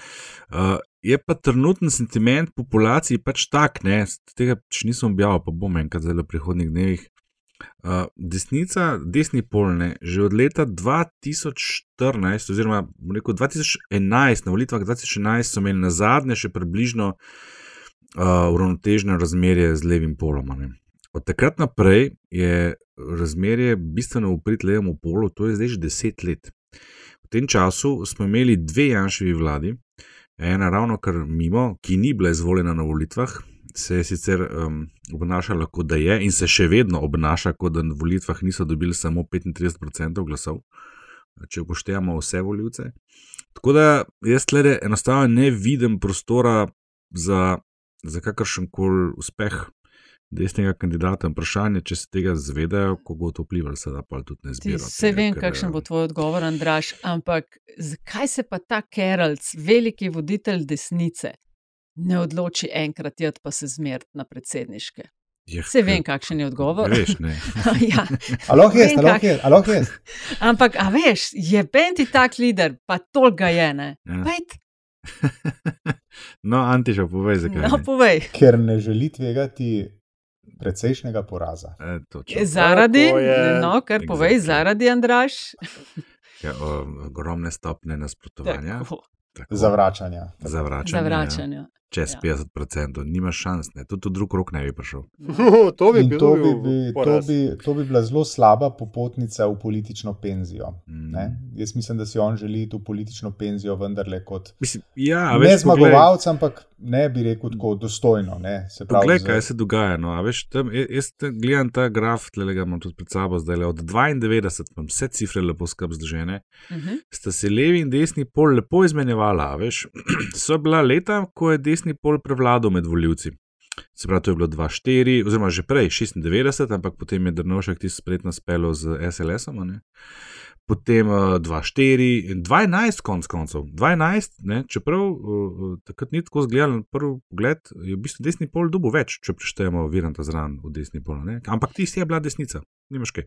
Uh, je pa trenutni sentiment populacije pač tak, ne, tega še nisem objavil, pa bom enkrat zelo v prihodnih dnevih. Uh, desnica, desni polne, že od leta 2014, oziroma rekel, 2011, na volitvah 2011, so imeli na zadnje še približno uh, uravnoteženo razmerje z levim polom. Ne. Od takrat naprej je razmerje bistveno uprit levemu polu, to je zdaj že deset let. V tem času smo imeli dve Janševi vladi, ena ravno kar mimo, ki ni bila izvoljena na volitvah, se je sicer um, obnašala kot da je in se še vedno obnaša, kot da na volitvah niso dobili samo 35% glasov, če upoštevamo vse voljivce. Tako da jaz tle enostavno ne vidim prostora za, za kakršen koli uspeh desnega kandidata. Vprašanje, če se tega zavedajo, kako bo to vplivalo, se da pa tudi ne zbirajo. Se vem, kakšen bo tvoj odgovor, Andraš, ampak zakaj se pa ta Keralc, veliki voditelj desnice, ne odloči enkrat jed pa se zmeriti na predsedniške? Je, Se vem, kakšen je odgovor. Veš, ne. [laughs] ja. A lahko jaz, Vem, a lahko kak- jaz, a lahko jaz. [laughs] Ampak, a veš, je Benti tak lider, pa tolga je ne. Ja. Pejt, [laughs] No, Antiša, povej, zakaj. no, povej. Ker ne želi tvegati precejšnjega poraza. E, točno. Zaradi, Tako je. no, kar povej, Exactly. zaradi Andraš. Ja, o, ogromne stopne nasprotovanja, Tako, tako, Zavračanja. zavračanja, Zavračanja. Ja. Čez Ja. 50%, nimaš šans, ne. tudi drug rok ne bi prišel. [laughs] to bi to bi, bi, to, poraz. bi, to bi bila zelo slaba popotnica v politično penzijo. Mm. Ne? Jaz mislim, da si on želi tu politično penzijo vendarle kot Mislim, ja, a ne veš, poglej- zmagovalec, ampak ne bi rekel tako dostojno. Ne? Se pravi, Poglej, z- kaj se dogaja. No, a veš, tam, jaz- te- gledam ta graf, tle ga imam tudi pred sabo, zdaj le od 92, imam vse cifre lepo skrb združene, Mhm. sta se levi in desni pol lepo izmenjevala. a Veš, [clears throat] so bila leta, ko je desni pol prevladal med voljivci. Se pravi, to je bilo 2-4, oziroma že prej 96, ampak potem je Drnovšek tisti spretno spelo z SLS-om. Potem uh, 2-4 in 12, konc koncev. 12, ne, čeprav uh, takrat ni tako zgledal na prvi pogled, je v bistvu desni pol dubo več, če preštejemo Viranta zraven v desni pol. Ne. Ampak ti si je bila desnica, nimaš kaj.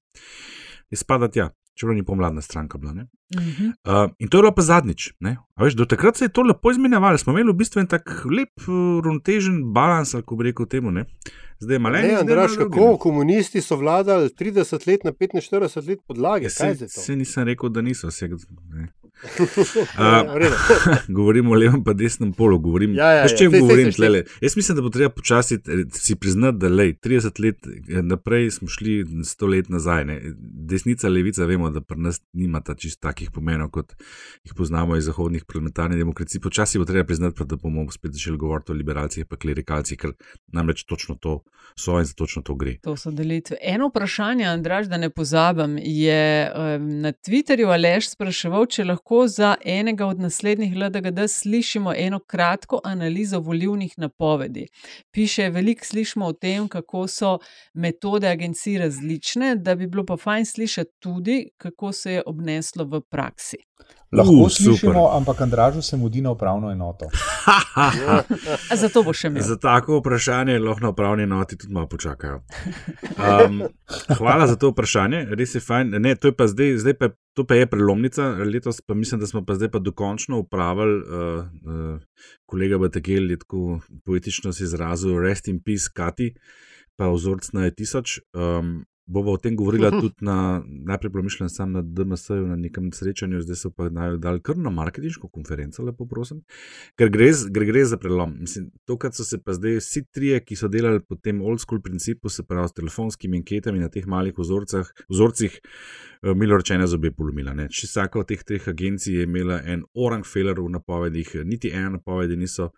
Je spada tja, čeprav ni pomladna stranka bila. Ne. Mhm. Uh, in to je bilo pa zadnjič. ne. A Veš, do takrat se je to lepo izmenjevalo, smo imeli v bistvu en tak lep, uh, ravnotežen balans, ali kako bi rekel temu. Ne. Zdaj je malo Ne, Andraš, kako komunisti so vladali 30 let na 45 let podlage? Kaj je Se, to? se nisem rekel, da niso vse. Ne. Redu. [laughs] govorim o levem in desnem polu. Govorim, Ja, ja, ja, saj, govorim saj, saj. tlele? Jaz mislim, da bo treba počasi eh, si priznati, da lej, 30 let eh, naprej smo šli 100 let nazaj. Ne. Desnica, levica, vemo, da pri nas nimata čist takih pomenov, kot jih poznamo iz zahodnih parlamentarnih demokracij. Počasi bo treba priznati, pa da bomo spet začeli govoriti o liberalcih in klerikalcih, ker namreč točno to so in za točno to gre. To so delitve. Eno vprašanje, Andraž, da ne pozabim, je um, na Twitterju Aleš spraševal, če lahko za enega od naslednjih LDGD slišimo eno kratko analizo volivnih napovedi. Piše, veliko slišimo o tem, kako so metode agencij različne, da bi bilo pa fajn slišati tudi, kako se je obneslo v praksi. Lahko Uh, uh, super. slišimo, ampak Andražu se mudi na upravno enoto. [laughs] Zato bo še imel. Za tako vprašanje lahko na upravni noti tudi malo počakajo. Um, hvala za to vprašanje, res je fajn. Ne, to, je pa zdaj, zdaj pa, to pa je prelomnica, letos pa mislim, da smo pa zdaj pa dokončno upravili. Uh, uh, kolega Bategel je tako poetično se izrazil, rest in peace, Kati, pa vzorc na 1000. Um, Bova o tem govorila [laughs] tudi na, najprej bilo mišljeno sam na DMS-ju, na nekem srečanju, zdaj so pa dali kar na marketinško konferenco, lepo prosim. Ker gre, gre, gre za prelom. Mislim, to, kar so se pa zdaj vsi trije, ki so delali po tem old school principu, se pravi s telefonskimi anketami na teh malih vzorcah, vzorcih, eh, milo rečeno, zobe polomila. ne. Če vsaka od teh treh agencij je imela en orang feller v napovedih, niti ena napovedi niso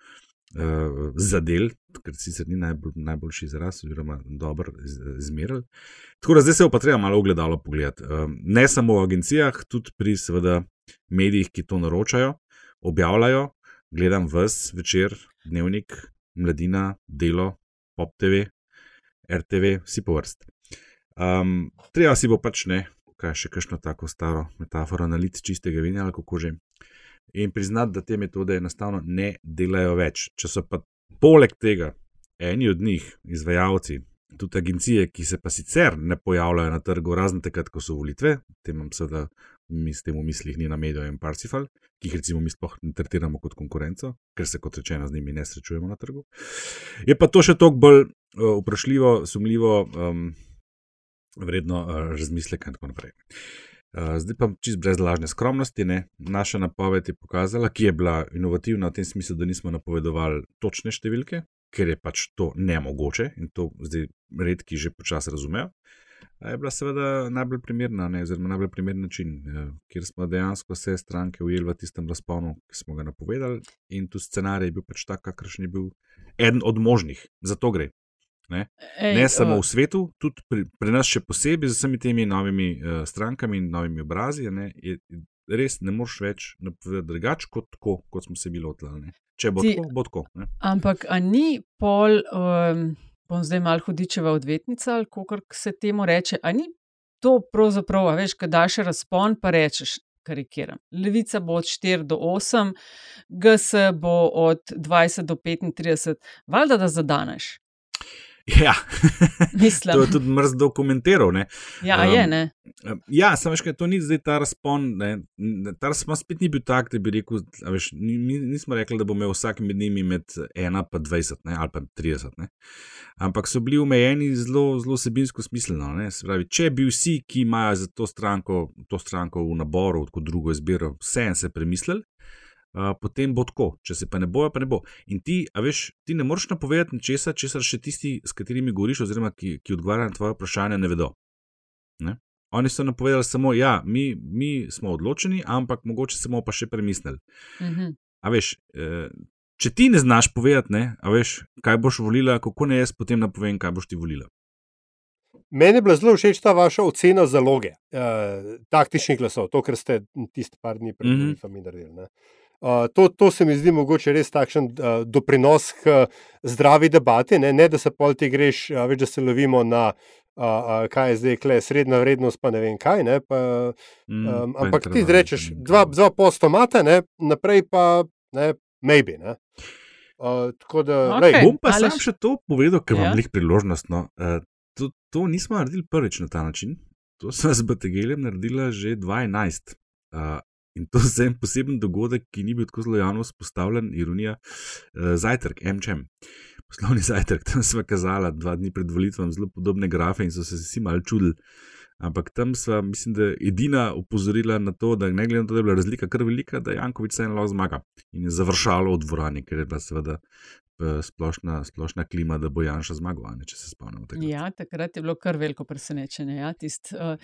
uh, zadel, ker sicer ni najbolj, najboljši izraz, oziroma dobro iz- izmerili. Tako da zdaj se pa treba malo ogledalo pogledati. Um, ne samo v agencijah, tudi pri seveda medijih, ki to naročajo, objavljajo. Gledam vas večer, dnevnik, mladina, delo, pop TV, RTV, vsi po vrst. Um, treba si bo pač ne, kaj še kakšno tako staro metaforo, naliti čistega vina ali kako že. In priznati, da te metode enostavno ne delajo več. Če so pa poleg tega eni od njih, izvajalci, tudi agencije, ki se pa sicer ne pojavljajo na trgu, razen takrat, ko so volitve, tem imam seveda s tem v mislih Nina Medio in Parsifal, ki jih recimo mi sploh ne tretiramo kot konkurenco, ker se kot rečeno z njimi ne srečujemo na trgu. Je pa to še toliko bolj uh, vprašljivo, sumljivo, um, vredno uh, razmisleka in tako naprej. Uh, zdaj pa čist brez lažne skromnosti. Ne? Naša napoved je pokazala, ki je bila inovativna v tem smislu, da nismo napovedovali točne številke, ker je pač to nemogoče in to zdaj redki že počasi razumejo. je bila seveda najbolj primerna, ne, oziroma najbolj primeren način, eh, kjer smo dejansko vse stranke ujeli v tistem razponu, ki smo ga napovedali, in tu scenarij je bil pač tak, kakršen je bil eden od možnih. Zato gre. Ne, Ej, ne samo v svetu, tudi pri, pri nas, še posebej z vsemi temi novimi uh, strankami in novimi obrazi, ne, je, res ne moreš več napovedati drugače kot tako, kot smo se bili odlali. Če bo Ti- tako, bo tako. Ne. Ampak, ni pol, um, bom zdaj malo hudičeva odvetnica, ali kako se temu reče, a ni to pravzaprav, veš, kad daš razpon, pa rečeš. Karikiram. Levica bo od 4 do 8, GS bo od 20 do 35, valjda da zadaneš. Ja, [laughs] to je tudi mrz dokumentiral. Ne. Ja, um, je, ne. Ja, samo veš, kaj to ni zdaj ta razpon. Ne. Ta razpon spet ni bil tak, da bi rekel, veš, ni, ni- nismo rekli, da bo imel vsak med njimi med 1 in 20 ne, ali pa 30. Ne. Ampak so bili omejeni zelo, zelo sebinsko smiselno. Ne. Se Pravi, če bi vsi, ki imajo za to stranko, to stranko v naboru, kot drugo izbiro, vse en se premislili. Uh, potem bo tako, če se pa ne bojo, pa ne bo. In ti, a veš, ti ne moreš napovedati ničesar, česar še tisti, s katerimi govoriš, oziroma ki, ki odgovarjajo na tvoje vprašanje, ne vedo. Ne? Oni so napovedali samo, da ja, mi, mi smo odločeni, ampak mogoče se bomo pa še premislili. Mhm. A veš, eh, če ti ne znaš povedati, ne, a veš, kaj boš volila, kako ne jaz potem napovem, kaj boš ti volila. Meni je bila zelo všeč ta vaša ocena zaloge, uh, taktičnih glasov, to, kar ste tisti par dni pred Mhm. volitvami naredili. ne. Uh, to, to se mi zdi mogoče res takšen uh, doprinos k uh, zdravi debati, ne, ne da se pol ti greš, uh, več da se lovimo na. Uh, uh, kaj je zdaj, kle, srednja vrednost, pa ne vem kaj. Ne, pa, Mm, um, pa ampak ti rečeš, dva, kaj. dva postomata, ne, naprej pa ne, maybe. Ne. Uh, tako da, lej, Bom pa Aleš- sam še to povedal, ker Ja. vam lih priložnost. No. Uh, to, to nismo naredili prvič na ta način. To sem z Bategeljem naredila že 2011. Uh, in to je en poseben dogodek, ki ni bil tako zelo javno vzpostavljen, ironija. Uh, zajtrk, MČM. Poslovni [laughs] zajtrk, tam smo kazala dva dni pred volitvami zelo podobne grafe in so se vsi mal čudili. Ampak tam sva, mislim, da edina upozorila na to, da ne glede na to, da je bila razlika kar velika, da Jankovič se eno lahko zmaga. In je završalo v dvorani, ker je bila seveda splošna, splošna klima, da bo Janša ne, če se spomnimo tega. Ja, takrat je bilo kar veliko presenečenje. Ja, tist, uh,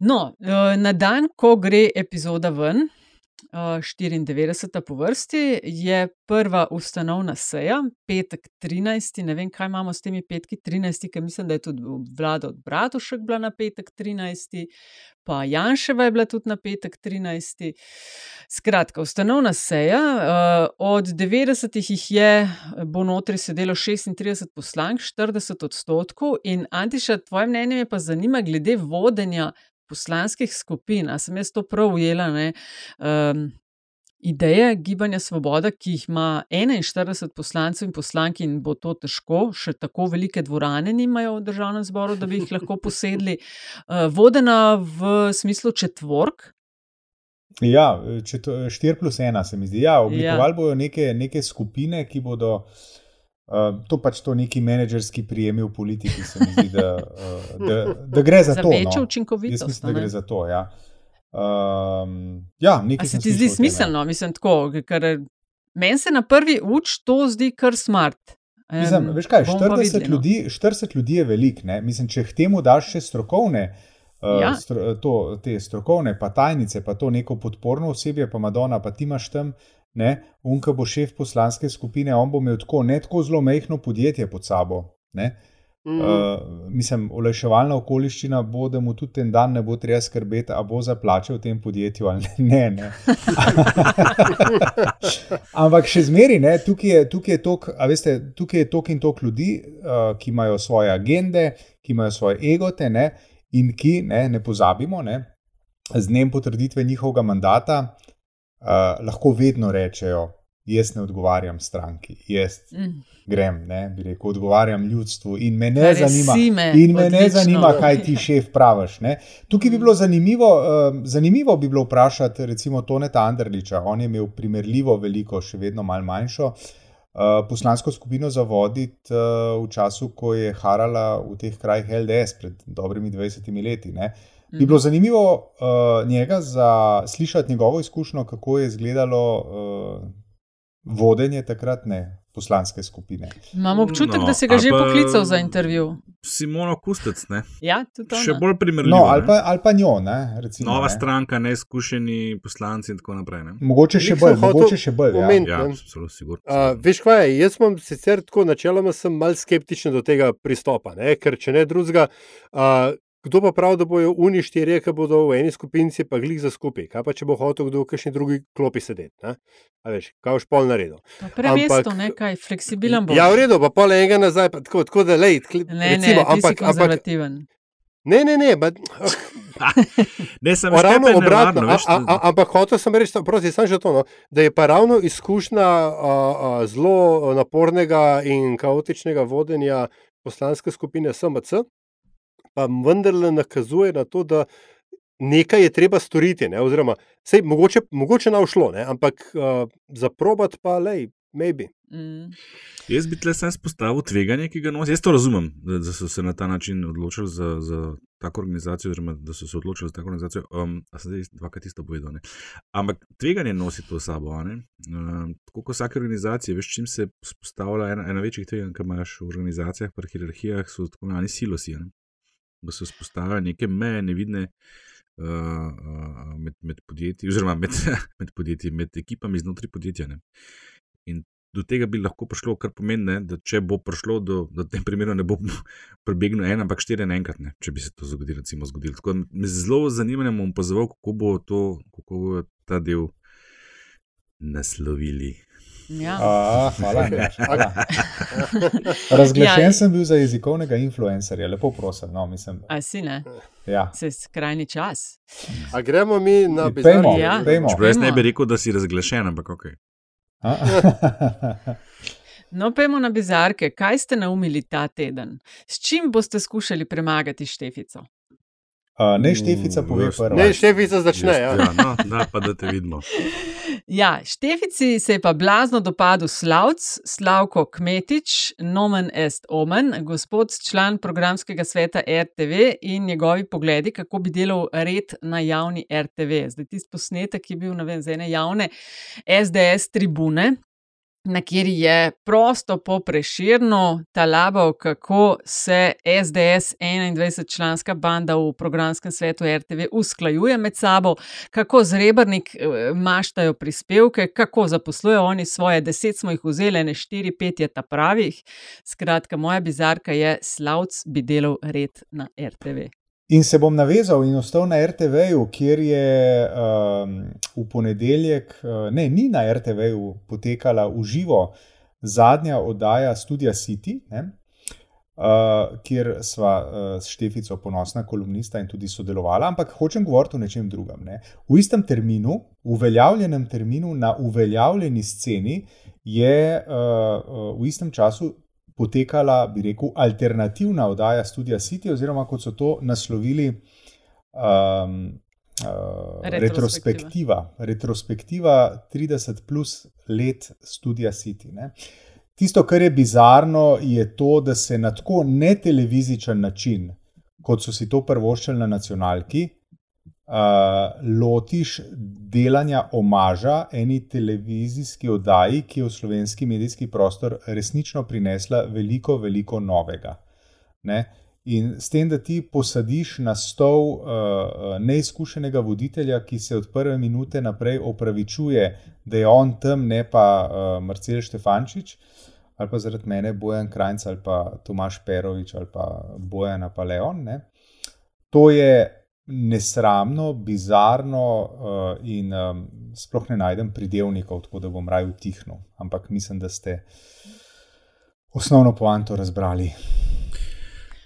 no, uh, na dan, ko gre epizoda ven, uh, 94. po vrsti, je prva ustanovna seja, petek 13. Ne vem, kaj imamo s temi petki 13, ker mislim, da je tudi vlada od Bratušek bila na petek 13. Pa Janševa je bila tudi na petek 13. Skratka, ustanovna seja, uh, od 90 jih je, bo notri sedelo 36 poslank, 40 odstotkov. In Antiša, tvoje mnenje me pa zanima glede vodenja poslanskih skupin. A sem jaz to prav ujela? ne? Um, Ideje Gibanja Svoboda, ki jih ima 41 poslancev in poslank, in bo to težko, še tako velike dvorane nimajo v državnem zboru, da bi jih lahko posedli, uh, [laughs] vodena v smislu četvork, Ja, če to 4 plus 1 se mi zdi. Ja, oblikovali ja. bodo neke, neke skupine, ki bodo. Uh, to pač to neki menedžerski prijemi v politiki, se mi zdi, da, uh, da, da gre za, za to. večjo No. učinkovitost. Jaz mislim, da ne? gre za to. Ja, um, ja nekaj se ti zdi smiselno? Mislim, tako, ker meni se na prvi uč to zdi kar smart. Em, Mislim, veš kaj, bomo pa 40, videli, no. ljudi, 40 ljudi je velik. Ne? Mislim, če k temu daš še strokovne, uh, Ja. stro, to, te strokovne, pa tajnice, pa to neko podporno osebje, pa Madonna, pa ti imaš tam, ne, unka bo šef poslanske skupine, on bo imel tako, ne tako zelo mehko podjetje pod sabo. Ne? mm, Uh, mislim, olajševalna okoliščina bo, da mu tudi ten dan ne bo treba skrbeti, a bo za plače v tem podjetju ali [laughs] ne. ne. [laughs] Ampak še zmeri, ne, tukaj je, tukaj je tok, veste, tukaj je tok in tok ljudi, uh, ki imajo svoje agende, ki imajo svoje egote ne, in ki, ne, ne pozabimo, ne, z dnem potrditve njihovega mandata lahko vedno rečejo, jaz ne odgovarjam stranki, jaz Mm. grem, ne, bi rekel, odgovarjam ljudstvu in me ne je zanima. sime, In me ne odlično. zanima, kaj ti [laughs] šef praviš. Ne. Tukaj bi bilo zanimivo, uh, zanimivo bi bilo vprašati, recimo, Toneta Anderliča. On je imel primerljivo veliko, še vedno malo manjšo. Uh, poslansko skupino za voditi uh, v času, ko je harala v teh krajih LDS pred dobrimi 20 leti. Ne. Bi bilo zanimivo uh, njega za, slišati njegovo izkušnjo, kako je izgledalo uh, vodenje takrat, ne poslanske skupine. Imam občutek, No, da si ga že poklical za intervju. Simono Kustec, ne? Ja, tudi Še ona. bolj primerljivo. No, ali pa, ali pa njo, ne, recimo, Nova ne. stranka, neizkušeni poslanci in tako naprej. Ne? Mogoče še bolj, mogoče še bolj. Ja. omeniti, Ja, ne. zelo sigurno. Uh, veš kaj, je? jaz sem sicer tako načeloma sem mal skeptičen do tega pristopa, ne? ker če ne drugega, uh, kdo pa pravi, da bojo oni štirje, ki bodo v eni skupini, pa glih za skupaj. Kaj pa če bo hotel kdo v kakšni drugi klopi sedeti? ne? A veš, kaj boš pol naredil. Pa Premesto, ampak- nekaj, fleksibilen bo. Ja, v redu, pa pol enega nazaj, pa tako, tako da lej. Ne, ne, recimo, si ampak, ampak, konzervativen. ne, ne, ne, ba, [laughs] Ne, sem O, ravno obratno, ampak hotel sem reči, prosti, sem že to, no, da je pa ravno izkušnja a, a, zelo napornega in kaotičnega vodenja poslanske skupine SMC, pa vendarle nakazuje na to, da nekaj je treba storiti. Ne, oziroma, sej, mogoče, mogoče nam šlo, ne, ampak uh, zaprobat pa, lej, maybe. Mm. Jaz bi tle sem spostavil tveganje, ki ga nosi. Jaz to razumem, da, da so se na ta način odločili za, za tako organizacijo, oziroma da so se odločili za tako organizacijo. Um, a sem zdaj dvakrat isto povedal. Ne? Ampak tveganje nosi to sabo. Um, tako kot vsake organizacije, veš, čim se spostavlja ena, ena večjih tveganj, ki imaš v organizacijah, pa hierarhijah, so tako imenovani silosi. Ne? Da se vzpostavljajo neke meje, nevidne. Uh, uh, med, med podjetji, oziroma med, [laughs] med podjetji, med ekipami znotraj podjetja. Ne. In do tega bi lahko prišlo, kar pomeni, ne, da če bo prišlo do, da v tem primeru ne bo [laughs] prebegnil en, ampak štiri naenkrat, če bi se to zgodilo. Recimo, zgodilo. Tako da me zelo zanimanjem bom opazoval, kako bo to, kako bo ta del naslovili. Ja. A, hvala, [laughs] Andraž, hvala. Razglašen Ja. ja. sem bil za jezikovnega influencerja, lepo prosim. No, mislim, A si ne? ja. Se skrajni čas. A gremo mi na Pejmo, bizarni Ja. pejmo. Čeprav jaz ne bi rekel, da si razglašen, ampak ok. No, pojmo na bizarke. Kaj ste naumili ta teden? S čim boste skušali premagati Štefico? A, Naj Štefica pove prva. Ne, štefica začne. Jaz- Ja. ja, no, da, pa da te vidimo. [laughs] Ja, Štefici se je pa blazno dopadel Slavc, Slavko Kmetič, Nomen Est Omen, gospod član programskega sveta RTV in njegovi pogledi, kako bi delal red na javni RTV. Zdaj, tisti posnetek je bil ne vem, z ene javne SDS tribune. Na kjer je prosto po preširno talabal, kako se SDS 21-članska banda v programskem svetu RTV usklajuje med sabo, kako z Rebrnik eh, maštajo prispevke, kako zaposlujejo oni svoje, deset smo jih vzeli, ne štiri, pet je ta pravih. Skratka, moja bizarka je, Slavc bi delal red na RTV. In se bom navezal in ostal na RTV-ju, kjer je um, v ponedeljek, uh, ne, ni na RTV-ju potekala v živo zadnja oddaja Studia City, ne, uh, kjer sva uh, s Štefico ponosna kolumnista in tudi sodelovala, ampak hočem govoriti o nečem drugem. Ne. V istem terminu, uveljavljenem terminu, na uveljavljeni sceni je uh, uh, v istem času potekala, bi rekel, alternativna oddaja Studia City, oziroma kot so to naslovili. Um, Uh, retrospektiva. retrospektiva 30 plus let Studia City. Ne. Tisto, kar je bizarno, je to, da se na tako netelevizičen način, kot so si to prvoščili na nacionalki, lotiš delanja omaža eni televizijski oddaji, ki je v slovenski medijski prostor resnično prinesla veliko, veliko novega. Ne? In s tem, da ti posadiš na stol uh, neizkušenega voditelja, ki se od prve minute naprej opravičuje, da je on tam, ne pa uh, Marcel Štefančič, ali pa zaradi mene Bojan Krajc, ali pa Tomaš Perovič, ali pa Bojan Apaleon. Ne? To je nesramno, bizarno uh, in um, sploh ne najdem pridevnikov, tako da bom raje utihnil. Ampak mislim, da ste osnovno poanto razbrali.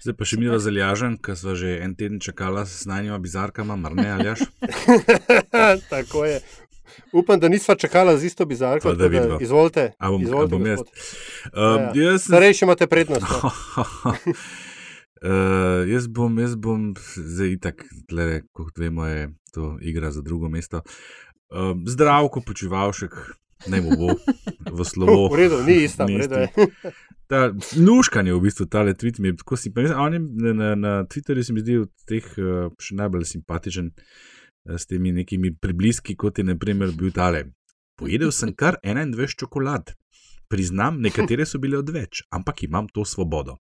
Zdaj pa še mi razdeljažen, ker smo že en teden čakali s najnjima bizarkama, mar ne ali jaš? [laughs] Tako je. Upam, da nisva čakala z isto bizarko. Pa da vidva. Izvolite. A bom, a izvolite bom jaz. Uh, Ja, ja. jaz sem Starejši imate prednost. [laughs] [laughs] Uh, jaz bom, jaz bom, zdaj itak, tle, kot vemo, je to igra za drugo mesto. Uh, zdravko počivalšek, naj mu bo v [laughs] slovo. V redu, ni ista, v redu je. Ta luškan je v bistvu tale tweet, mi je tako simpatičen. On je na, na, na Twitterju se mi zdi od teh uh, še najbolj simpatičen uh, s temi nekimi pribliski, kot je naprimer bil tale. Pojedel sem kar 21 čokolad. Priznam, nekatere so bile odveč, ampak imam to svobodo.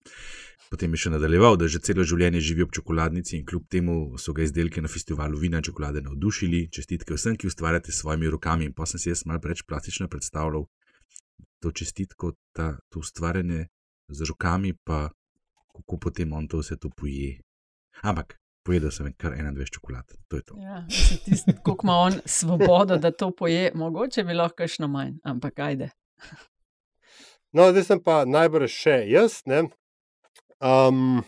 Potem je še nadaljeval, da že celo življenje živi ob čokoladnici in kljub temu so ga izdelki na festivalu vina in čokolade navdušili. Čestitke vsem, ki ustvarjate s svojimi rokami. In pa sem si jaz malo preveč plastično predstavljal to čestitko, ta, to ustvarjanje z rokami, pa kako potem on to vse to poje. Ampak pojedel sem kar 21 čokolad, to je to. Ja, Kako ima on svobodo, da to poje, mogoče bi lahko še manj, ampak ajde. No, zdaj sem pa najbrž še jaz. Ne? Um,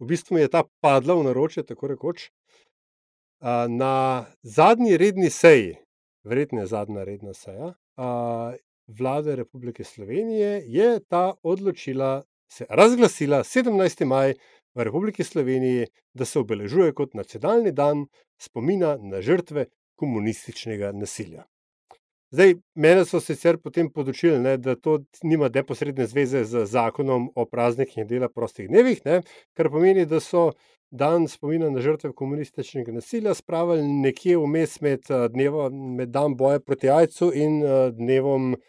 v bistvu mi je ta padla v naročje, tako rekoč. Uh, na zadnji redni seji, verjetno je zadnja redna seja uh, vlade Republike Slovenije, je ta odločila, se razglasila 17. maj v Republiki Sloveniji, da se obeležuje kot nacionalni dan spomina na žrtve komunističnega nasilja. Zdaj, mene so sicer potem podočili, ne, da to nima neposredne zveze z zakonom o praznikih in dela prostih dnevih, ne, kar pomeni, da so dan spomina na žrtve komunističnega nasilja spravili nekje vmes med, dnevo, med dan boja proti jajcu in dnevom uh,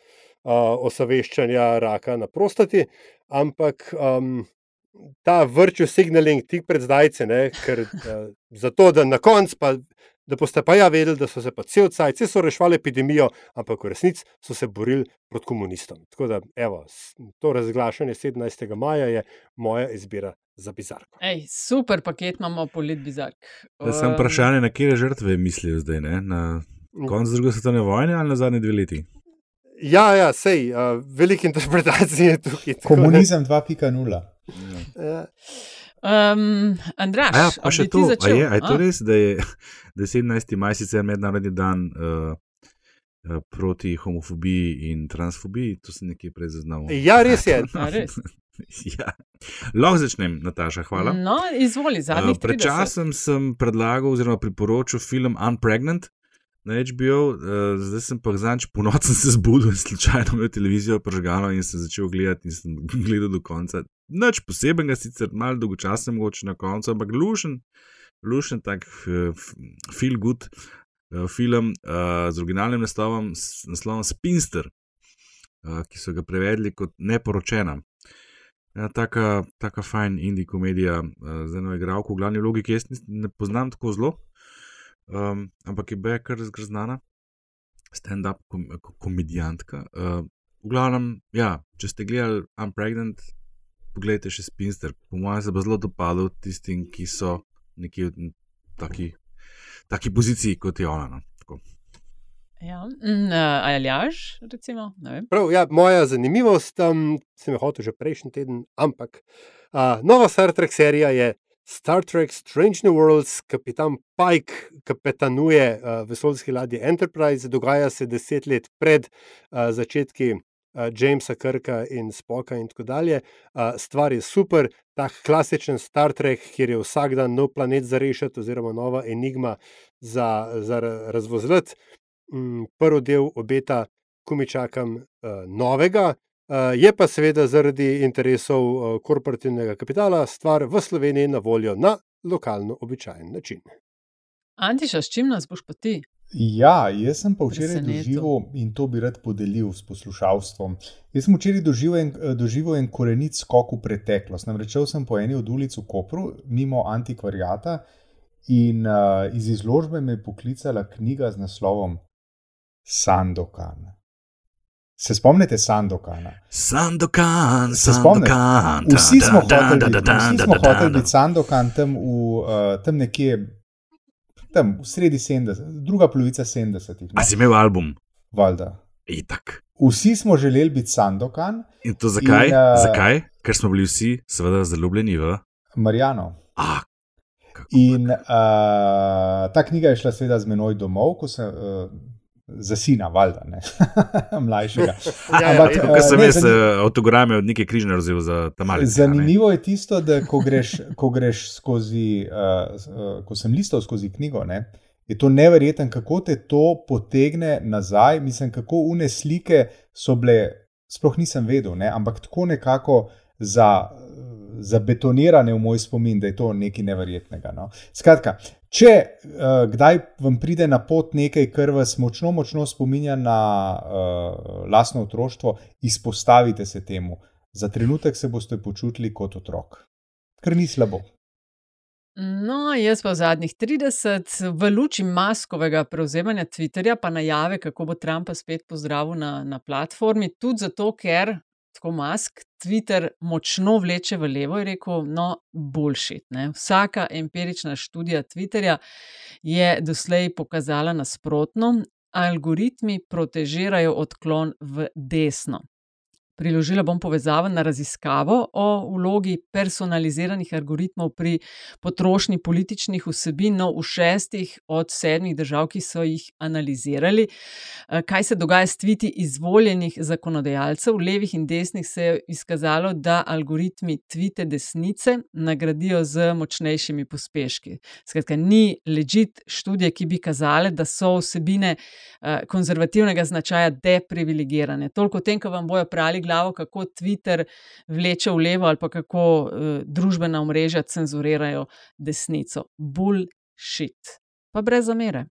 osaveščanja raka na prostati. Ampak um, ta vrčil signaling tik pred zdajce, ne, ker uh, zato, da na koncu pa da boste pa ja vedeli, da so se pa cel cel cel so reševali epidemijo, ampak v resnici so se borili proti komunistom. Tako da, evo, to razglašanje 17. maja je moja izbira za bizarko. Ej, super paket imamo, polit bizark. Da sem vprašanje, na kje žrtve mislijo zdaj, ne? na koncu druge svetovne vojne ali na zadnje dve leti. Ja, ja, sej, uh, velike interpretacije je tukaj. Komunizem 2.0. Ja. Um, Andraš, ja, pa še to, začel, a je, a je to res, da je, da je 17. maj sicer mednarodni dan uh, uh, proti homofobiji in transfobiji, to sem nekje prej zaznal. Ja, res je. [laughs] A, res? ja. Lahko začnem, Nataša, hvala. No, izvoli, zadnji. Uh, pred časom sem predlagal oziroma priporočil film Unpregnant. Na HBO, uh, zdaj sem pa zadnjič po noči [laughs] se zbudil in slučajno imel televizijo pržgano in sem začel gledati in sem [laughs] gledal do konca. Noč posebnega, sicer malo dolgočasno, mogoče na koncu, ampak lušen, lušen tak uh, feel good uh, film uh, z originalnim naslovom, s naslovom Spinster, uh, ki so ga prevedli kot neporočena. Ja, taka, taka fajn indie komedija uh, z eno igralko v glavni vlogi, ki jaz ne poznam tako zelo. Um, ampak je bila kar zgrznana, stand-up kom komedijantka. Uh, v glavnem, ja, če ste gledali Unpregnant, pogledajte še Spinster. Po mojem se bo zelo dopadlo tistim, ki so nekje v taki, taki poziciji kot je ona. No. Ja, mm, uh, aljaž, recimo. Prav, ja, moja zanimivost, um, sem jo hotel že prejšnji teden, ampak uh, nova Star Trek serija je Star Trek Strange New Worlds, kapitan Pike kapetanuje uh, vesoljski ladji Enterprise, dogaja se deset let pred uh, začetki Jamesa Kirka in Spoka in tako dalje. Uh, stvar je super, tak klasičen Star Trek, kjer je vsak dan nov planet za rešiti, oziroma nova enigma za, za razvozlet. Mm, prvi del obeta, ko mi čakam uh, novega. Uh, je pa seveda zaradi interesov uh, korporativnega kapitala stvar v Sloveniji na voljo na lokalno običajen način. Antiša, s čim nas boš pa ti? Ja, jaz sem pa včeraj doživel in to bi rad podelil s poslušalstvom. Jaz sem včeraj doživel en, doživel en korenit skok v preteklost. Namreč sem po eni od ulic v Kopru, mimo antikvariata, in uh, iz izložbe me je poklicala knjiga z naslovom Sandokan. Se spomnite Sandokana? Sandokan, se spomnite. Vsi smo hoteli biti Sandokan tam, v, uh, tam nekje, tam v sredi 70, druga polovica 70. No? A si imel album? Valjda. Itak. Vsi smo želeli biti Sandokan. In to zakaj? In, uh, zakaj? Ker smo bili vsi, seveda, zaljubljeni v Marijano. Ah, in uh, ta knjiga je šla seveda z menoj domov, ko sem. Uh, za sina, valjda, ne [laughs] mlajšega. [laughs] ja, Ampak, ja, ja. sem jaz. Eh, avtograme od neke križne razvil za ta mali. Zanimivo je tisto, da ko greš, ko greš skozi, uh, uh, ko sem listal skozi knjigo, ne, je to neverjeten, kako te to potegne nazaj. Mislim, kako une slike so bile, sploh nisem vedel, ne, ampak tako nekako za. Zabetonirane v moj spomin, da je to nekaj neverjetnega. No. Skratka, Če uh, kdaj vam pride na pot nekaj, kar vas močno, močno spominja na uh, lastno otroštvo, izpostavite se temu. Za trenutek se boste počutili kot otrok, kar ni slabo. No, jaz pa v zadnjih 30, v luči maskovega prevzemanja Twitterja, pa najave, kako bo Trumpa spet pozdravil na, na platformi, tudi zato, ker tako mask Twitter močno vleče v levo, je rekel, no, boljšit. Vsaka empirična študija Twitterja je doslej pokazala nasprotno. Algoritmi protežirajo odklon v desno. Priložila bom povezavo na raziskavo o vlogi personaliziranih algoritmov pri potrošnji političnih vsebin no, v šestih od sedmih držav, ki so jih analizirali. Eh, kaj se dogaja s tviti izvoljenih zakonodajalcev, levih in desnih, se je izkazalo, da algoritmi tvite desnice nagradijo z močnejšimi pospeški. Skratka, ni ležit študije, ki bi kazale, da so vsebine eh, konzervativnega značaja deprivilegirane. Toliko o tem, kar vam bojo prali glavo, kako Twitter vleče v levo ali pa kako uh, družbena omrežja cenzurirajo desnico. Bullshit. Pa brez zamere.